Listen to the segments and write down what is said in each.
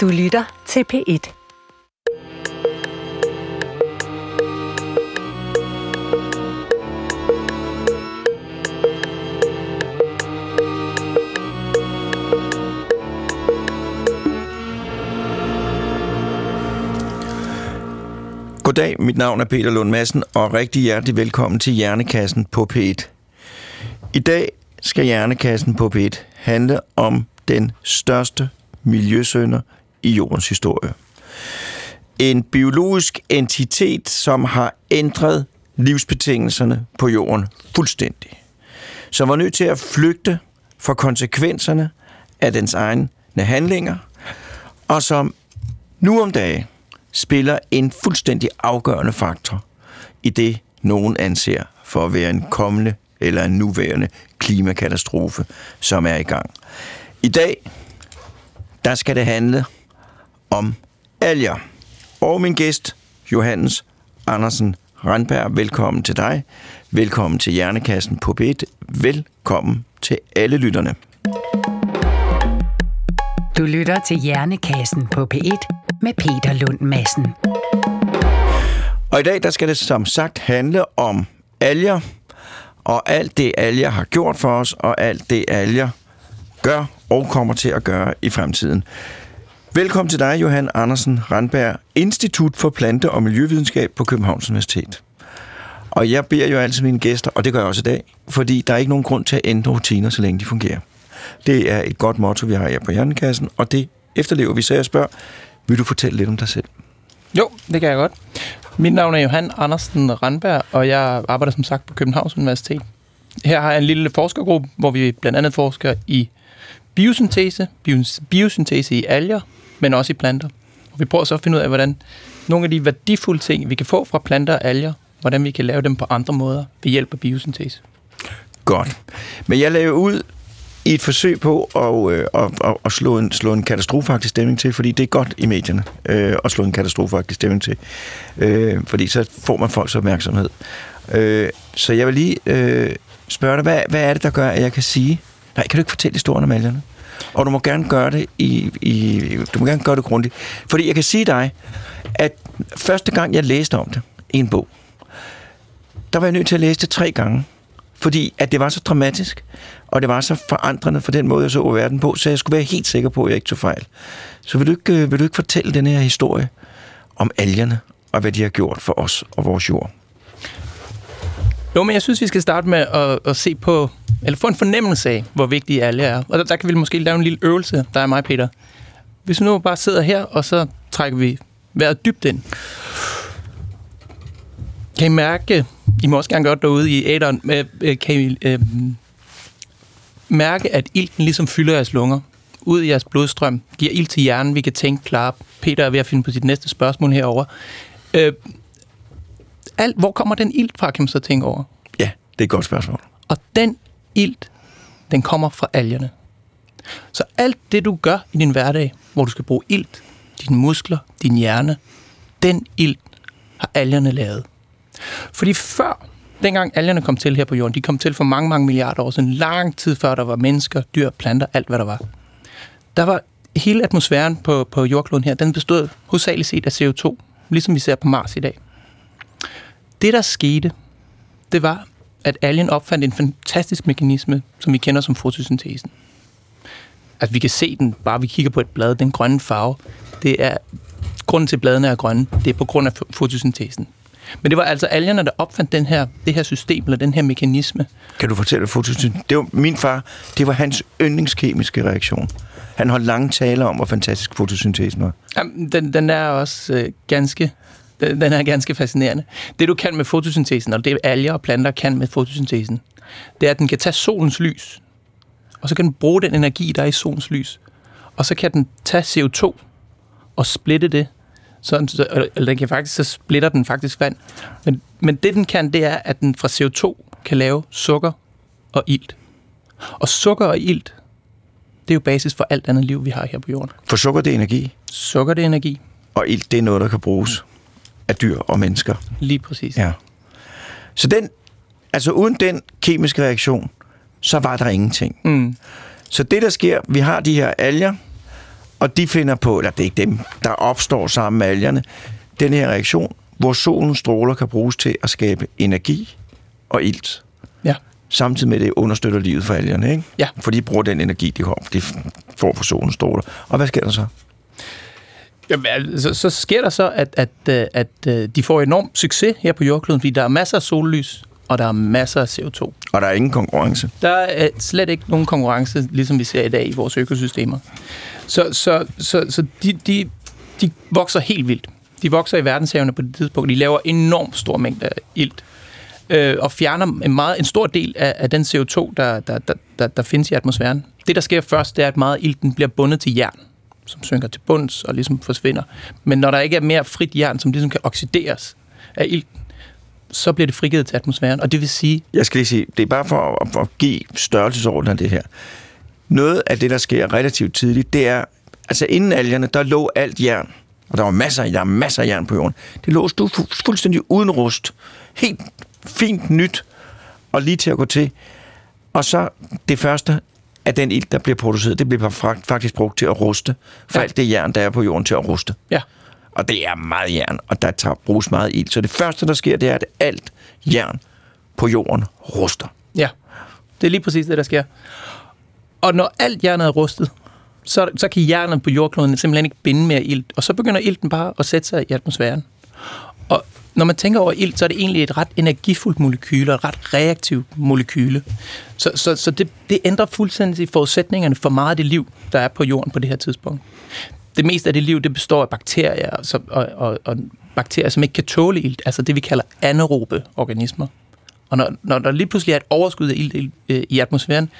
Du lytter til P1. Goddag, mit navn er Peter Lund Madsen, og rigtig hjertelig velkommen til Hjernekassen på P1. I dag skal Hjernekassen på P1 handle om den største miljøsønder i jordens historie. En biologisk entitet, som har ændret livsbetingelserne på jorden fuldstændig. Som var nødt til at flygte fra konsekvenserne af dens egne handlinger, og som nu om dagen spiller en fuldstændig afgørende faktor i det, nogen anser for at være en kommende eller en nuværende klimakatastrofe, som er i gang. I dag, der skal det handle om alger. Og min gæst, Johannes Andersen Randberg, velkommen til dig. Velkommen til Hjernekassen på B1. Velkommen til alle lytterne. Du lytter til Hjernekassen på P1 med Peter Lund Madsen. Og i dag, der skal det som sagt handle om alger, og alt det alger har gjort for os, og alt det alger gør og kommer til at gøre i fremtiden. Velkommen til dig, Johan Andersen Randberg, Institut for Plante- og Miljøvidenskab på Københavns Universitet. Og jeg beder jo altid mine gæster, og det gør jeg også i dag, fordi der er ikke nogen grund til at ændre rutiner, så længe de fungerer. Det er et godt motto, vi har her på Hjernekassen, og det efterlever vi. Så jeg spørger, vil du fortælle lidt om dig selv? Jo, det kan jeg godt. Mit navn er Johan Andersen Randberg, og jeg arbejder som sagt på Københavns Universitet. Her har jeg en lille forskergruppe, hvor vi blandt andet forsker i biosyntese, biosyntese i alger, men også i planter. Og vi prøver så at finde ud af, hvordan nogle af de værdifulde ting, vi kan få fra planter og alger, hvordan vi kan lave dem på andre måder ved hjælp af biosyntese. Godt. Men jeg lavede ud i et forsøg på at, øh, at, at, at slå, en, slå en katastrofeagtig stemning til, fordi det er godt i medierne øh, at slå en katastrofeagtig stemning til, øh, fordi så får man folks opmærksomhed. Øh, så jeg vil lige øh, spørge dig, hvad, hvad er det, der gør, at jeg kan sige, nej, kan du ikke fortælle historien om algerne? Og du må gerne gøre det i, i du må gerne gøre det grundigt. Fordi jeg kan sige dig, at første gang jeg læste om det i en bog, der var jeg nødt til at læse det tre gange, fordi at det var så dramatisk, og det var så forandrende for den måde, jeg så verden på, så jeg skulle være helt sikker på, at jeg ikke tog fejl. Så vil du ikke, øh, vil du ikke fortælle den her historie om algerne, og hvad de har gjort for os og vores jord? Jo, men jeg synes, vi skal starte med at, at se på, eller få en fornemmelse af, hvor vigtige alle er. Og der, der kan vi måske lave en lille øvelse, der er mig, Peter. Hvis vi nu bare sidder her, og så trækker vi vejret dybt ind. Kan I mærke, I må også gerne gøre det derude i æderen, øh, kan I øh, mærke, at ilten ligesom fylder jeres lunger, ud i jeres blodstrøm, giver ild til hjernen, vi kan tænke klart. Peter er ved at finde på sit næste spørgsmål herover. Øh, alt, hvor kommer den ilt fra, kan man så tænke over? Ja, det er et godt spørgsmål. Og den ilt, den kommer fra algerne. Så alt det, du gør i din hverdag, hvor du skal bruge ilt, dine muskler, din hjerne, den ilt har algerne lavet. Fordi før dengang algerne kom til her på jorden, de kom til for mange, mange milliarder år siden, lang tid før der var mennesker, dyr, planter, alt hvad der var. Der var hele atmosfæren på, på jordkloden her, den bestod hovedsageligt set af CO2, ligesom vi ser på Mars i dag. Det, der skete, det var, at algen opfandt en fantastisk mekanisme, som vi kender som fotosyntesen. Altså, vi kan se den, bare vi kigger på et blad, den grønne farve. Det er, grunden til, at bladene er grønne, det er på grund af fotosyntesen. Men det var altså algerne, der opfandt den her, det her system, eller den her mekanisme. Kan du fortælle fotosyntesen? Det var min far, det var hans yndlingskemiske reaktion. Han holdt lange taler om, hvor fantastisk fotosyntesen var. Jamen, den, den er også øh, ganske den, er ganske fascinerende. Det du kan med fotosyntesen, og det alger og planter kan med fotosyntesen, det er, at den kan tage solens lys, og så kan den bruge den energi, der er i solens lys, og så kan den tage CO2 og splitte det sådan, så, eller den kan faktisk, så splitter den faktisk vand. Men, men det den kan, det er, at den fra CO2 kan lave sukker og ilt. Og sukker og ilt, det er jo basis for alt andet liv, vi har her på jorden. For sukker det er energi? Sukker det er energi. Og ilt det er noget, der kan bruges af dyr og mennesker? Lige præcis. Ja. Så den, altså uden den kemiske reaktion, så var der ingenting. Mm. Så det, der sker, vi har de her alger, Og de finder på, eller det er ikke dem, der opstår sammen med algerne, den her reaktion, hvor solens stråler kan bruges til at skabe energi og ilt. Ja. Samtidig med, at det understøtter livet for algerne, ikke? Ja. For de bruger den energi, de, har, de får fra solens stråler. Og hvad sker der så? Jamen, altså, så sker der så, at, at, øh, at, at de får enorm succes her på jordkloden, fordi der er masser af sollys, og der er masser af CO2. Og der er ingen konkurrence. Der er slet ikke nogen konkurrence, ligesom vi ser i dag i vores økosystemer. Så, så, så, så de, de, de vokser helt vildt. De vokser i verdenshavene på det tidspunkt. De laver enormt stor mængde af ilt, øh, og fjerner en, meget, en stor del af, af den CO2, der, der, der, der, der findes i atmosfæren. Det, der sker først, det er, at meget ilten bliver bundet til jern, som synker til bunds og ligesom forsvinder. Men når der ikke er mere frit jern, som ligesom kan oxideres af ilten, så bliver det frigivet til atmosfæren. Og det vil sige, Jeg skal lige sige, det er bare for at, for at give størrelsesorden af det her. Noget af det, der sker relativt tidligt, det er, altså inden algerne, der lå alt jern, og der var masser, der er masser af jern på jorden. Det lå fu- fu- fuldstændig uden rust. Helt fint nyt, og lige til at gå til. Og så det første af den ild, der bliver produceret, det bliver faktisk brugt til at ruste. For Ja. alt det jern, der er på jorden til at ruste. ja, Og det er meget jern, og der tager, bruges meget ild. Så det første, der sker, det er, at alt jern på jorden ruster. Ja, det er lige præcis det, der sker. Og når alt jernet er rustet, så, så kan jernet på jordkloden simpelthen ikke binde mere ilt, og så begynder ilten bare at sætte sig i atmosfæren. Og når man tænker over ilt, så er det egentlig et ret energifuldt molekyle, og et ret reaktivt molekyle. Så, så, så det, det ændrer fuldstændig forudsætningerne for meget af det liv, der er på jorden på det her tidspunkt. Det meste af det liv, det består af bakterier, og, og, og, og bakterier, som ikke kan tåle ilt, altså det, vi kalder anaerobe organismer. Og når, når der lige pludselig er et overskud af ilt øh, i atmosfæren,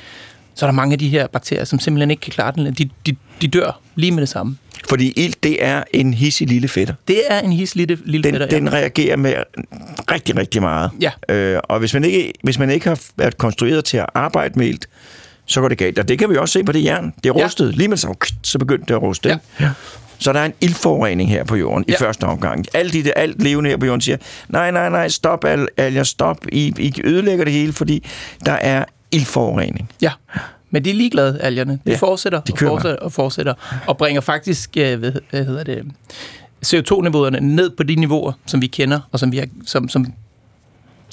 så er der mange af de her bakterier, som simpelthen ikke kan klare den. De, de, de dør lige med det samme. Fordi ild, det er en hissig lille fætter. Det er en his lille, lille Den, fætter, ja. den reagerer med rigtig, rigtig meget. Ja. Øh, og hvis man, ikke, hvis man ikke har været konstrueret til at arbejde med ild, så går det galt. Og det kan vi også se på det jern. Det er Ja. rustet. Lige med så, så begyndte det at ruste. Ja. Ja. Så der er en ildforurening her på jorden ja. i Ja. første omgang. Alt, de, der- alt levende her på jorden siger, nej, nej, nej, stop, al, alger, stop. I, I ødelægger det hele, fordi der er ildforurening. Ja, men de er ligeglade, algerne. De Ja, fortsætter de og fortsætter og fortsætter, og bringer faktisk, øh, hvad, hedder det, CO2-niveauerne ned på de niveauer, som vi kender, og som vi har, som, som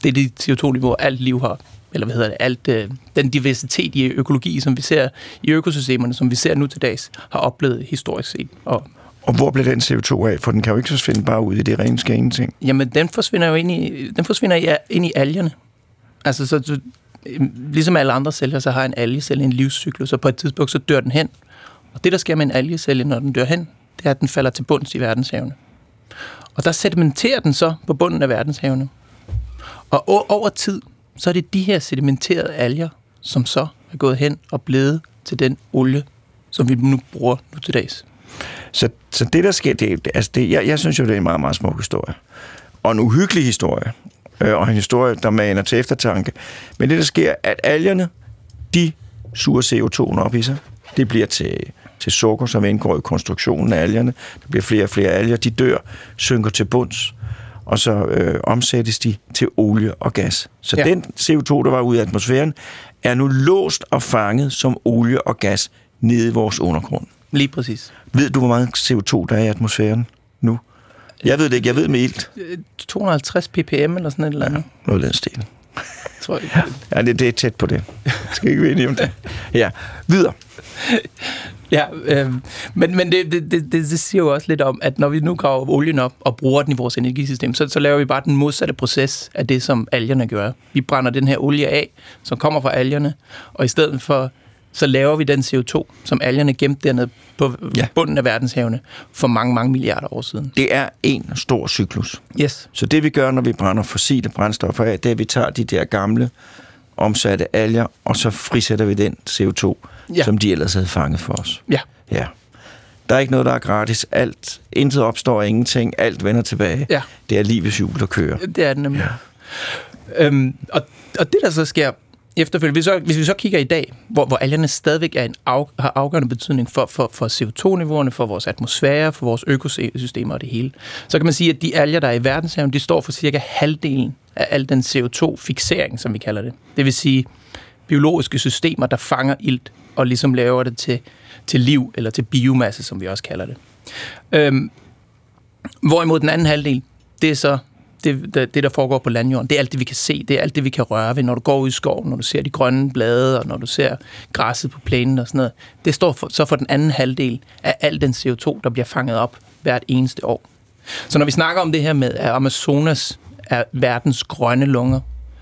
det er de CO2-niveauer, alt liv har, eller hvad hedder det, alt øh, den diversitet i økologi, som vi ser i økosystemerne, som vi ser nu til dags, har oplevet historisk set. Og Og hvor bliver den CO2 af? For den kan jo ikke forsvinde bare ud i det rene skal ingenting. Jamen, den forsvinder jo ind i, den forsvinder ind i algerne. Altså, så, Øhm, ligesom alle andre celler, så har en algecelle en livscyklus, og på et tidspunkt, så dør den hen. Og det, der sker med en algecelle, når den dør hen, det er, at den falder til bunds i verdenshavene. Og der sedimenterer den så på bunden af verdenshavene. Og over tid, så er det de her sedimenterede alger, som så er gået hen og blevet til den olie, som vi nu bruger nu til dags. Så, så det, der sker, det, altså det, jeg, jeg synes jo, det er en meget, meget smuk historie. Og en uhyggelig historie. Øh, og en historie, der maner til eftertanke. Men det, der sker, at algerne, de suger CO2'en op i sig. Det bliver til, til sukker, som indgår i konstruktionen af algerne. Der bliver flere og flere alger. De dør, synker til bunds. Og så øh, omsættes de til olie og gas. Så ja. Ja. den CO2, der var ude i atmosfæren, er nu låst og fanget som olie og gas nede i vores undergrund. Lige præcis. Ved du, hvor meget CO2 der er i atmosfæren nu? Jeg ved det ikke. Jeg ved med ilt. Øh, 250 ppm eller sådan et eller andet. Noget af den stil. tror jeg. Ja, det, det er tæt på det. Skal ikke være om det? Ja. Videre. Ja, øh, men, men det, det, det, det, det siger jo også lidt om, at når vi nu graver olien op og bruger den i vores energisystem, så, så laver vi bare den modsatte proces af det, som algerne gør. Vi brænder den her olie af, som kommer fra algerne, og i stedet for, så laver vi den CO2, som algerne gemte dernede på Ja. bunden af verdenshavene for mange, mange milliarder år siden. Det er en stor cyklus. Yes. Så det vi gør, når vi brænder fossile brændstoffer af, det er, at vi tager de der gamle omsatte alger, og så frisætter vi den CO2, ja. Som de ellers havde fanget for os. Ja, Ja. Der er ikke noget, der er gratis. Alt, intet opstår ingenting. Alt vender tilbage. Ja. Det er livets hjul, der kører. det er det nemlig. Ja. Øhm, og, og det, der så sker efterfølgende, hvis, så, hvis vi så kigger i dag, hvor, hvor algerne stadigvæk er en af, har afgørende betydning for, for, for CO2-niveauerne, for vores atmosfære, for vores økosystemer og det hele, så kan man sige, at de alger, der er i verdenshaven, de står for cirka halvdelen af al den CO2-fixering, som vi kalder det. Det vil sige biologiske systemer, der fanger ilt og ligesom laver det til til liv, eller til biomasse, som vi også kalder det. Øhm, hvorimod den anden halvdel, det er så det, det, det, der foregår på landjorden. Det er alt det, vi kan se. Det er alt det, vi kan røre ved. Når du går ud i skoven, når du ser de grønne blade, og når du ser græsset på plænen og sådan noget. Det står for, så for den anden halvdel af al den CO2, der bliver fanget op hvert eneste år. Så når vi snakker om det her med, at Amazonas er verdens grønne lunger,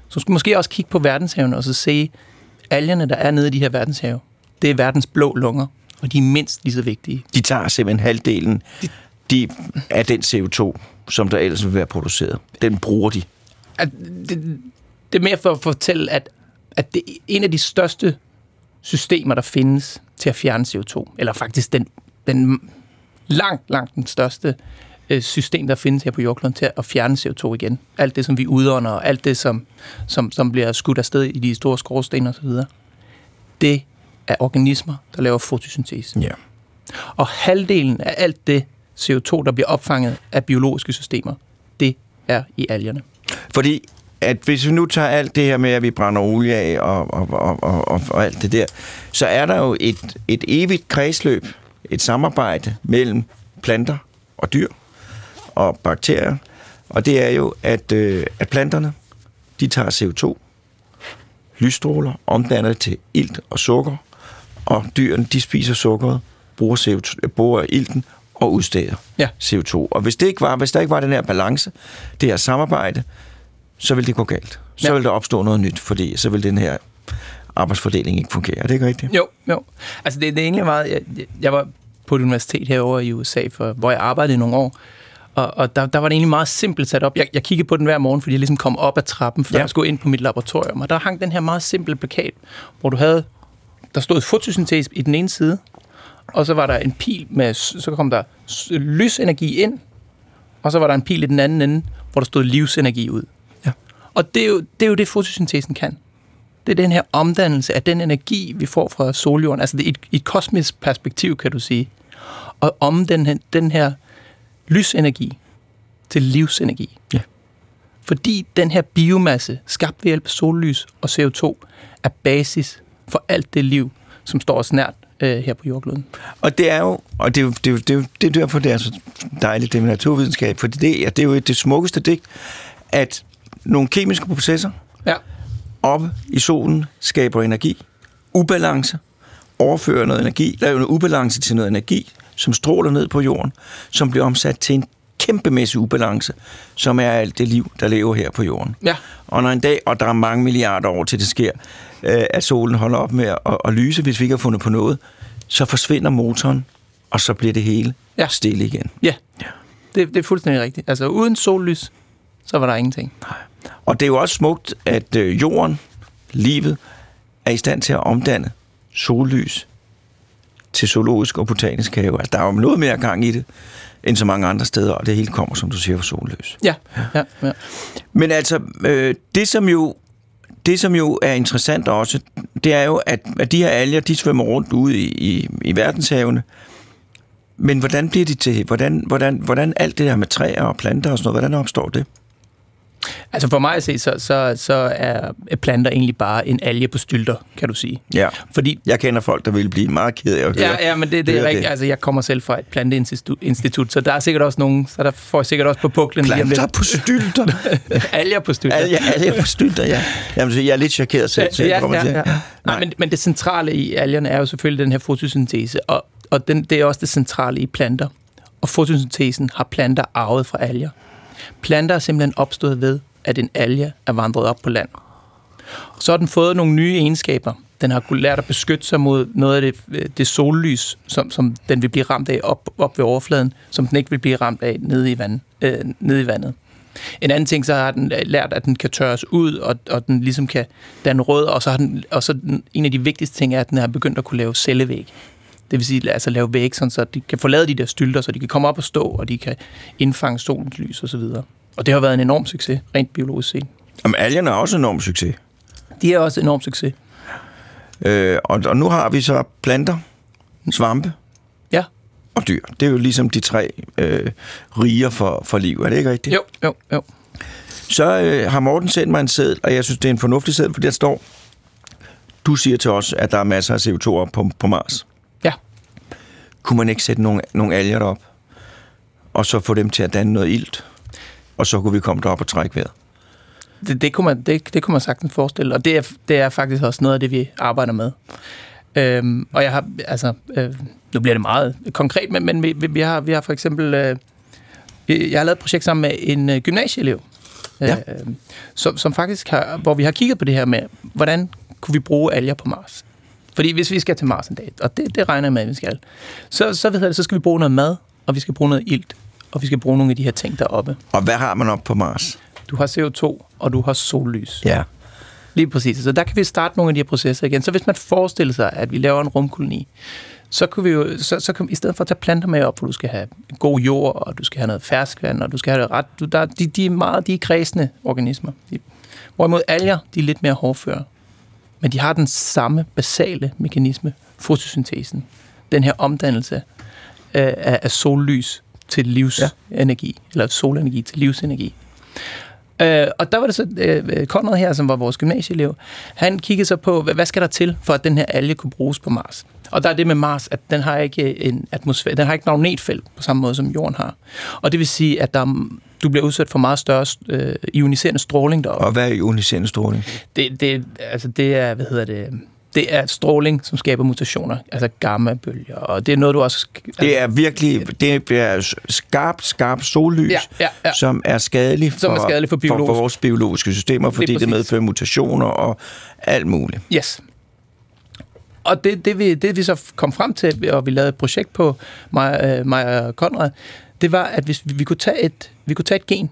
så skal vi måske også kigge på verdenshavene og så se, algerne, der er nede i de her verdenshave, det er verdens blå lunger, og de er mindst lige så vigtige. De tager simpelthen halvdelen de, af den CO2, som der ellers vil være produceret. Den bruger de. At det, det er mere for at fortælle, at, at det er en af de største systemer, der findes til at fjerne CO2, eller faktisk den, den langt, langt den største øh, system, der findes her på jordkloden til at fjerne CO2 igen. Alt det, som vi udånder, og alt det, som, som, som bliver skudt afsted i de store skorsten osv., det er organismer, der laver fotosyntese. Ja. Og halvdelen af alt det CO2, der bliver opfanget af biologiske systemer, det er i algerne. Fordi at hvis vi nu tager alt det her med, at vi brænder olie af og, og, og, og, og, og alt det der, så er der jo et, et evigt kredsløb, et samarbejde mellem planter og dyr og bakterier. Og det er jo, at, øh, at planterne, de tager CO2, lysstråler, omdanner det til ilt og sukker, og dyrene, de spiser sukkeret, bruger, CO2, bruger ilten og udsteder Ja. CO2. Og hvis, det ikke var, hvis der ikke var den her balance, det her samarbejde, så vil det gå galt. Så Ja. vil der opstå noget nyt, fordi så vil den her arbejdsfordeling ikke fungere. Er det ikke rigtigt? Jo, jo. Altså det, det er egentlig meget... Jeg, jeg var på et universitet herovre i USA, for, hvor jeg arbejdede i nogle år, og, og der, der var det egentlig meget simpelt sat op. Jeg, jeg kiggede på den hver morgen, fordi jeg ligesom kom op ad trappen, før ja. jeg skulle ind på mit laboratorium. Og der hang den her meget simple plakat, hvor du havde... Der stod fotosyntese i den ene side, og så var der en pil med... Så kom der lysenergi ind, og så var der en pil i den anden ende, hvor der stod livsenergi ud. Ja. Og det er, jo, det er jo det, fotosyntesen kan. Det er den her omdannelse af den energi, vi får fra soljorden. Altså det er et, i et kosmisk perspektiv, kan du sige. Og om den, her- den her lysenergi til livsenergi. Ja. Fordi den her biomasse, skabt ved hjælp af sollys og CO2, er basis for alt det liv, som står os nært øh, her på jordkloden. Og det er jo, og det er jo, det er jo, det er, jo, det er derfor, det er så dejligt, det med naturvidenskab, for det, er- det er jo det smukkeste digt, at nogle kemiske processer Ja. oppe i solen skaber energi, ubalance, overfører noget energi, laver noget ubalance til noget energi, som stråler ned på jorden, som bliver omsat til en kæmpemæssig ubalance, som er alt det liv, der lever her på jorden. Ja. Og når en dag, og der er mange milliarder år til det sker, at solen holder op med at, at lyse, hvis vi ikke har fundet på noget, så forsvinder motoren, og så bliver det hele Ja. stille igen. Ja, det, det er fuldstændig rigtigt. Altså uden sollys, så var der ingenting. Og det er jo også smukt, at øh, jorden, livet, er i stand til at omdanne sollys til zoologisk og botanisk have. Altså, der er jo noget mere gang i det, end så mange andre steder, og det hele kommer, som du siger, fra sollys. Ja, ja, ja. Men altså, øh, det som jo det, som jo er interessant også, det er jo, at, at de her alger, de svømmer rundt ude i, i, i verdenshavene. Men hvordan bliver de til? Hvordan, hvordan, hvordan alt det her med træer og planter og sådan noget, hvordan opstår det? Altså for mig at se, så, så, så er planter egentlig bare en alge på stylter, kan du sige. Ja. Fordi Jeg kender folk, der vil blive meget ked af at høre. Ja, ja, men det, det er rigtigt. Altså, jeg kommer selv fra et planteinstitut, så der er sikkert også nogen, så der får jeg sikkert også på puklen. Planter på stylter. Alger på stylter. Alger, alger på stylter, ja. Jamen, så jeg er lidt chokeret selv. jeg ja, ja, ja. Nej, Nej. men, men det centrale i algerne er jo selvfølgelig den her fotosyntese, og, og den, det er også det centrale i planter. Og fotosyntesen har planter arvet fra alger. Planter er simpelthen opstået ved, at en alge er vandret op på land. Så har den fået nogle nye egenskaber. Den har kunnet lært at beskytte sig mod noget af det, øh, det sollys, som, som den vil blive ramt af op, op ved overfladen, som den ikke vil blive ramt af nede i, vand, øh, nede i vandet. En anden ting, så har den øh, lært, at den kan tørres ud, og, og den ligesom kan danne rød, og så har den, og så den, en af de vigtigste ting er, at den har begyndt at kunne lave cellevæg. Det vil sige, altså lave væg, sådan, så de kan få lavet de der stylter, så de kan komme op og stå, og de kan indfange solens lys osv. Og det har været en enorm succes, rent biologisk set. Jamen, algerne er også en enorm succes. De er også en enorm succes. Øh, og, og nu har vi så planter, svampe Ja, og dyr. Det er jo ligesom de tre øh, riger for, for liv. Er det ikke rigtigt? jo, jo, jo. Så øh, har Morten sendt mig en seddel, og jeg synes, det er en fornuftig seddel, for der står, du siger til os, at der er masser af CO2 op på, på Mars. Ja, kunne man ikke sætte nogle, nogle alger derop, og så få dem til at danne noget ilt, og så kunne vi komme derop og trække vejret? Det, det, kunne man, det, det kunne man sagtens forestille, og det er, det er faktisk også noget af det, vi arbejder med. Øhm, og jeg har, altså, øh, nu bliver det meget konkret, men, men vi, vi, har, vi har for eksempel, øh, jeg har lavet et projekt sammen med en øh, gymnasieelev, Ja. øh, som, som faktisk har, hvor vi har kigget på det her med, hvordan kunne vi bruge alger på Mars? Fordi hvis vi skal til Mars en dag, og det, det regner jeg med, at vi skal, så, så, ved jeg, så skal vi bruge noget mad, og vi skal bruge noget ilt, og vi skal bruge nogle af de her ting deroppe. Og hvad har man op på Mars? Du har CO2, og du har sollys. Ja. Lige præcis. Så der kan vi starte nogle af de her processer igen. Så hvis man forestiller sig, at vi laver en rumkoloni, så kan vi jo, så, så kan, i stedet for at tage planter med op, hvor du skal have god jord, og du skal have noget ferskvand, og du skal have det ret, du, der, de, de er meget, de er kredsende organismer. De, hvorimod alger, de er lidt mere hårdføre. Men de har den samme basale mekanisme, fotosyntesen. Den her omdannelse af, af, sollys til livsenergi, ja. eller solenergi til livsenergi. Øh, og der var det så øh, Conrad her, som var vores gymnasieelev, han kiggede så på, hvad, skal der til, for at den her alge kunne bruges på Mars. Og der er det med Mars, at den har ikke en atmosfære, den har ikke magnetfelt på samme måde, som Jorden har. Og det vil sige, at der, du bliver udsat for meget større øh, ioniserende stråling deroppe. Og hvad er ioniserende stråling? Det, det, altså det er, hvad hedder det, det er stråling, som skaber mutationer, altså gamma-bølger, og det er noget, du også... Altså, Det er virkelig det er skarpt, skarpt sollys, Ja, ja, ja. som er skadelig for, Som er skadelig for for, biologisk- for vores biologiske systemer, fordi det præcis. medfører mutationer og alt muligt. Yes. Og det, det, vi, det vi så kom frem til, og vi lavede et projekt på, mig, øh, mig og Konrad, det var, at hvis vi, vi, kunne tage et, vi kunne tage et gen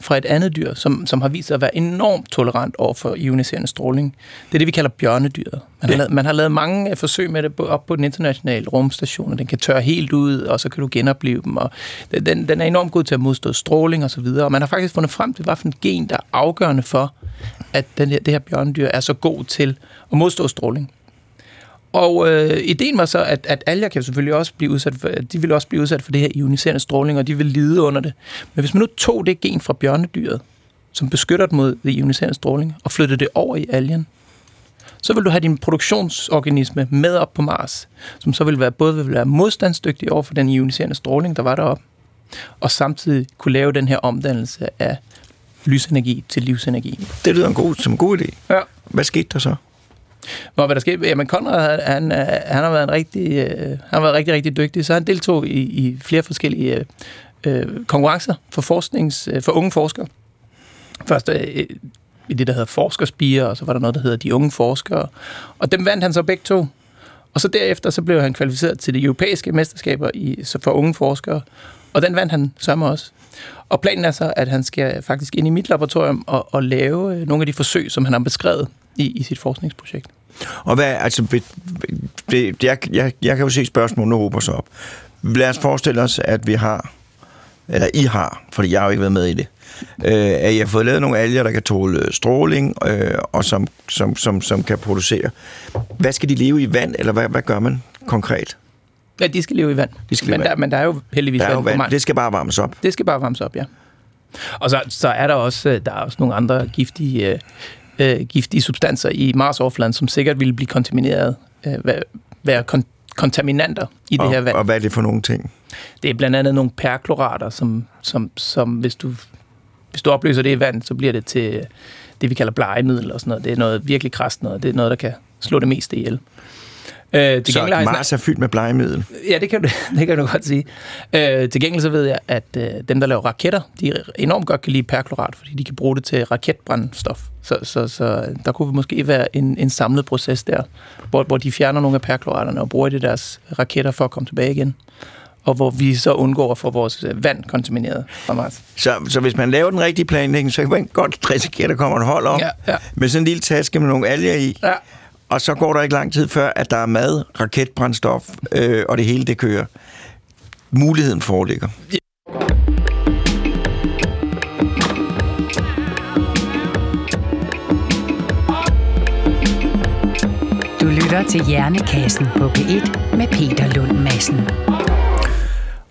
fra et andet dyr, som, som har vist sig at være enormt tolerant over for ioniserende stråling. Det er det, vi kalder bjørnedyret. Man, har, Ja. lavet, man har lavet mange øh, forsøg med det op på den internationale rumstation, og den kan tørre helt ud, og så kan du genopleve dem. Og den, den er enormt god til at modstå stråling osv., og, og man har faktisk fundet frem til, hvad for en gen, der er afgørende for, at den her, det her bjørnedyr er så god til at modstå stråling. Og øh, ideen var så, at, at alger kan selvfølgelig også blive udsat for, de vil også blive udsat for det her ioniserende stråling, og de vil lide under det. Men hvis man nu tog det gen fra bjørnedyret, som beskytter det mod det ioniserende stråling, og flyttede det over i algen, så vil du have din produktionsorganisme med op på Mars, som så vil være, både vil være modstandsdygtig over for den ioniserende stråling, der var deroppe, og samtidig kunne lave den her omdannelse af lysenergi til livsenergi. Det lyder en god, som en god idé. Ja. Hvad skete der så? Hvor hvad der sker? Jamen, Conrad, han, øh, han har været en rigtig, øh, han har været rigtig, rigtig dygtig, så han deltog i, i flere forskellige øh, øh, konkurrencer for, forsknings, øh, for unge forskere. Først øh, i det, der hedder forskerspiger, og så var der noget, der hedder de unge forskere. Og dem vandt han så begge to. Og så derefter så blev han kvalificeret til de europæiske mesterskaber i, så for unge forskere. Og den vandt han sammen også. Og planen er så, at han skal faktisk ind i mit laboratorium og, og lave øh, nogle af de forsøg, som han har beskrevet i, i sit forskningsprojekt. Og hvad, altså, det, det, jeg, jeg, jeg kan jo se spørgsmålene hober sig op. Lad os forestille os, at vi har, eller I har, fordi jeg har jo ikke været med i det, øh, at I har fået lavet nogle alger, der kan tåle stråling, øh, og som, som, som, som kan producere. Hvad skal de leve i vand, eller hvad, hvad gør man konkret? Ja, de skal leve i vand. De skal leve men, i der, men der er jo heldigvis Der er jo vand vand. Det skal bare varmes op. Det skal bare varmes op, ja. Og så, så er der også, øh, der er også nogle andre giftige, øh, giftige substanser i Mars-overfladen, som sikkert ville blive kontamineret, øh, være, kon- kontaminanter i det og, her vand. og hvad er det for nogle ting? Det er blandt andet nogle perklorater, som, som, som hvis, du, hvis du opløser det i vand, så bliver det til det, vi kalder blegemiddel og sådan noget. Det er noget virkelig krast noget. Det er noget, der kan slå det meste ihjel. Øh, til Så gengæld Mars er fyldt med blegemiddel. Ja, det kan, du, det kan du godt sige. Øh, til gengæld så ved jeg, at øh, dem, der laver raketter, de enormt godt kan lide perklorat, fordi de kan bruge det til raketbrændstof. Så, så, så der kunne måske være en, en samlet proces der, hvor, hvor de fjerner nogle af perkloraterne og bruger det i deres raketter for at komme tilbage igen. Og hvor vi så undgår at få vores øh, vand kontamineret fra Mars. Så, så hvis man laver den rigtige planlægning, så kan man godt risikere, at der kommer et hold op Ja, ja. med sådan en lille taske med nogle alger i. Ja. Og så går der ikke lang tid før, at der er mad, raketbrændstof, øh, og det hele det kører. Muligheden foreligger. Du lytter til Hjernekassen på P1 med Peter Lund Madsen.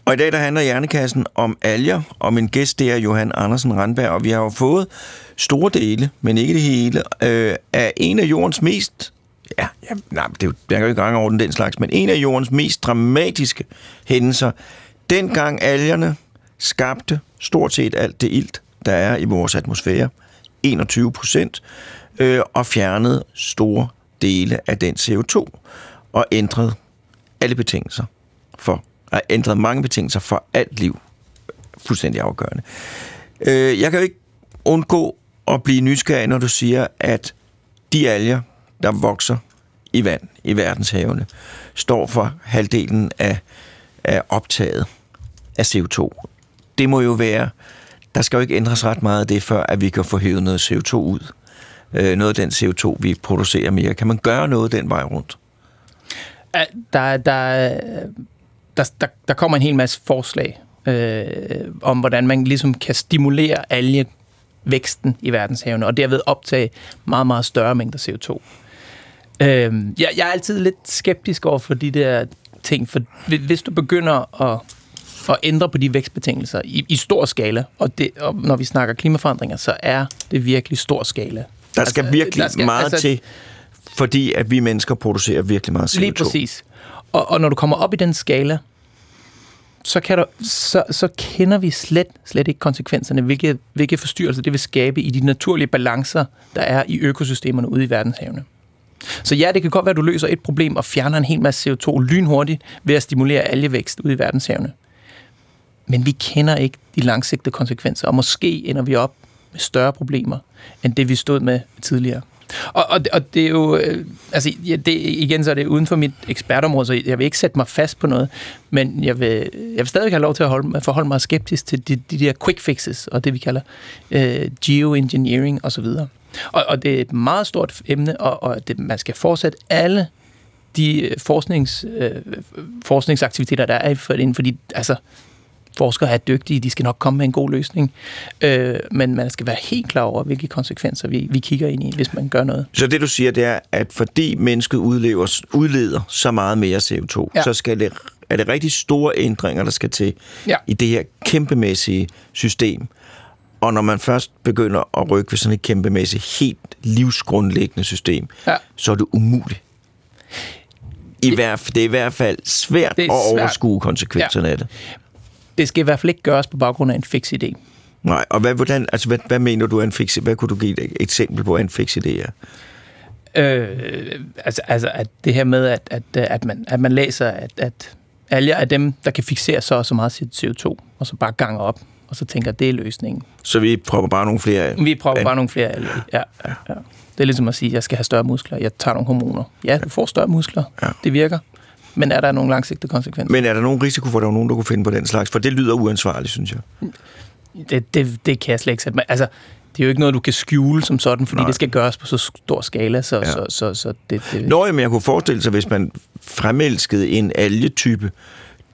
Og i dag der handler Hjernekassen om alger, og min gæst det er Johan Andersen Randberg, og vi har jo fået store dele, men ikke det hele, øh, af en af jordens mest ja, ja nej, det er jo, jeg kan jo ikke gange over den, den slags, men en af jordens mest dramatiske hændelser, dengang algerne skabte stort set alt det ilt, der er i vores atmosfære, 21 procent, øh, og fjernede store dele af den CO2, og ændrede alle betingelser for, og ændrede mange betingelser for alt liv. Fuldstændig afgørende. Øh, jeg kan jo ikke undgå at blive nysgerrig, når du siger, at de alger, der vokser i vand i verdenshavene, står for halvdelen af, af optaget af CO2. Det må jo være, der skal jo ikke ændres ret meget af det, før at vi kan få hævet noget CO2 ud. Øh, noget af den CO2, vi producerer mere. Kan man gøre noget den vej rundt? Der, der, der, der, der kommer en hel masse forslag øh, om, hvordan man ligesom kan stimulere algevæksten i verdenshavene, og derved optage meget, meget større mængder CO2. Øh, jeg, jeg er altid lidt skeptisk over for de der ting, for hvis du begynder at, at ændre på de vækstbetingelser i, i stor skala, og, det, og når vi snakker klimaforandringer, så er det virkelig stor skala. Der skal altså, virkelig der skal, meget altså, til, fordi at vi mennesker producerer virkelig meget CO2. Lige præcis. Og, og når du kommer op i den skala, så, kan du, så, så kender vi slet, slet ikke konsekvenserne, hvilke, hvilke forstyrrelser det vil skabe i de naturlige balancer, der er i økosystemerne ude i verdenshavene. Så ja, det kan godt være, at du løser et problem og fjerner en hel masse CO2 lynhurtigt ved at stimulere algevækst ude i verdenshavene. Men vi kender ikke de langsigtede konsekvenser, og måske ender vi op med større problemer, end det vi stod med tidligere. Og, og, og det er jo, øh, altså ja, det, igen så er det uden for mit ekspertområde, så jeg vil ikke sætte mig fast på noget, men jeg vil, jeg vil stadig have lov til at holde, forholde mig skeptisk til de, de der quick fixes, og det vi kalder øh, geoengineering osv. Og, og det er et meget stort emne, og, og det, man skal fortsætte alle de øh, forsknings, øh, forskningsaktiviteter, der er for det, fordi altså, forskere er dygtige, de skal nok komme med en god løsning, øh, men man skal være helt klar over, hvilke konsekvenser vi, vi kigger ind i, hvis man gør noget. Så det du siger, det er, at fordi mennesket udlever, udleder så meget mere CO2, ja. så skal det, er det rigtig store ændringer, der skal til ja. i det her kæmpemæssige system. Og når man først begynder at rykke ved sådan et kæmpemæssigt, helt livsgrundlæggende system, ja. så er det umuligt. I hvert, det er i hvert fald svært, at overskue konsekvenserne ja. af det det skal i hvert fald ikke gøres på baggrund af en fix idé. Nej, og hvad, hvordan, altså, hvad, hvad mener du er en fix Hvad kunne du give et eksempel på, en fix idé er? Øh, altså, altså at det her med, at, at, at, man, at man læser, at, at alger er dem, der kan fixere så og så meget CO2, og så bare ganger op, og så tænker, at det er løsningen. Så vi prøver bare nogle flere Vi prøver bare nogle flere alger, ja, ja, ja. Det er ligesom at sige, at jeg skal have større muskler, jeg tager nogle hormoner. Ja, du får større muskler, ja. det virker. Men er der nogle langsigtede konsekvenser? Men er der nogen risiko for, at der er nogen, der kunne finde på den slags? For det lyder uansvarligt, synes jeg. Det, det, det kan jeg slet ikke sætte mig. Altså, det er jo ikke noget, du kan skjule som sådan, fordi Nej. det skal gøres på så stor skala. Så, ja. så, så, så det, det... Nå, men jeg kunne forestille sig, hvis man fremelskede en algetype,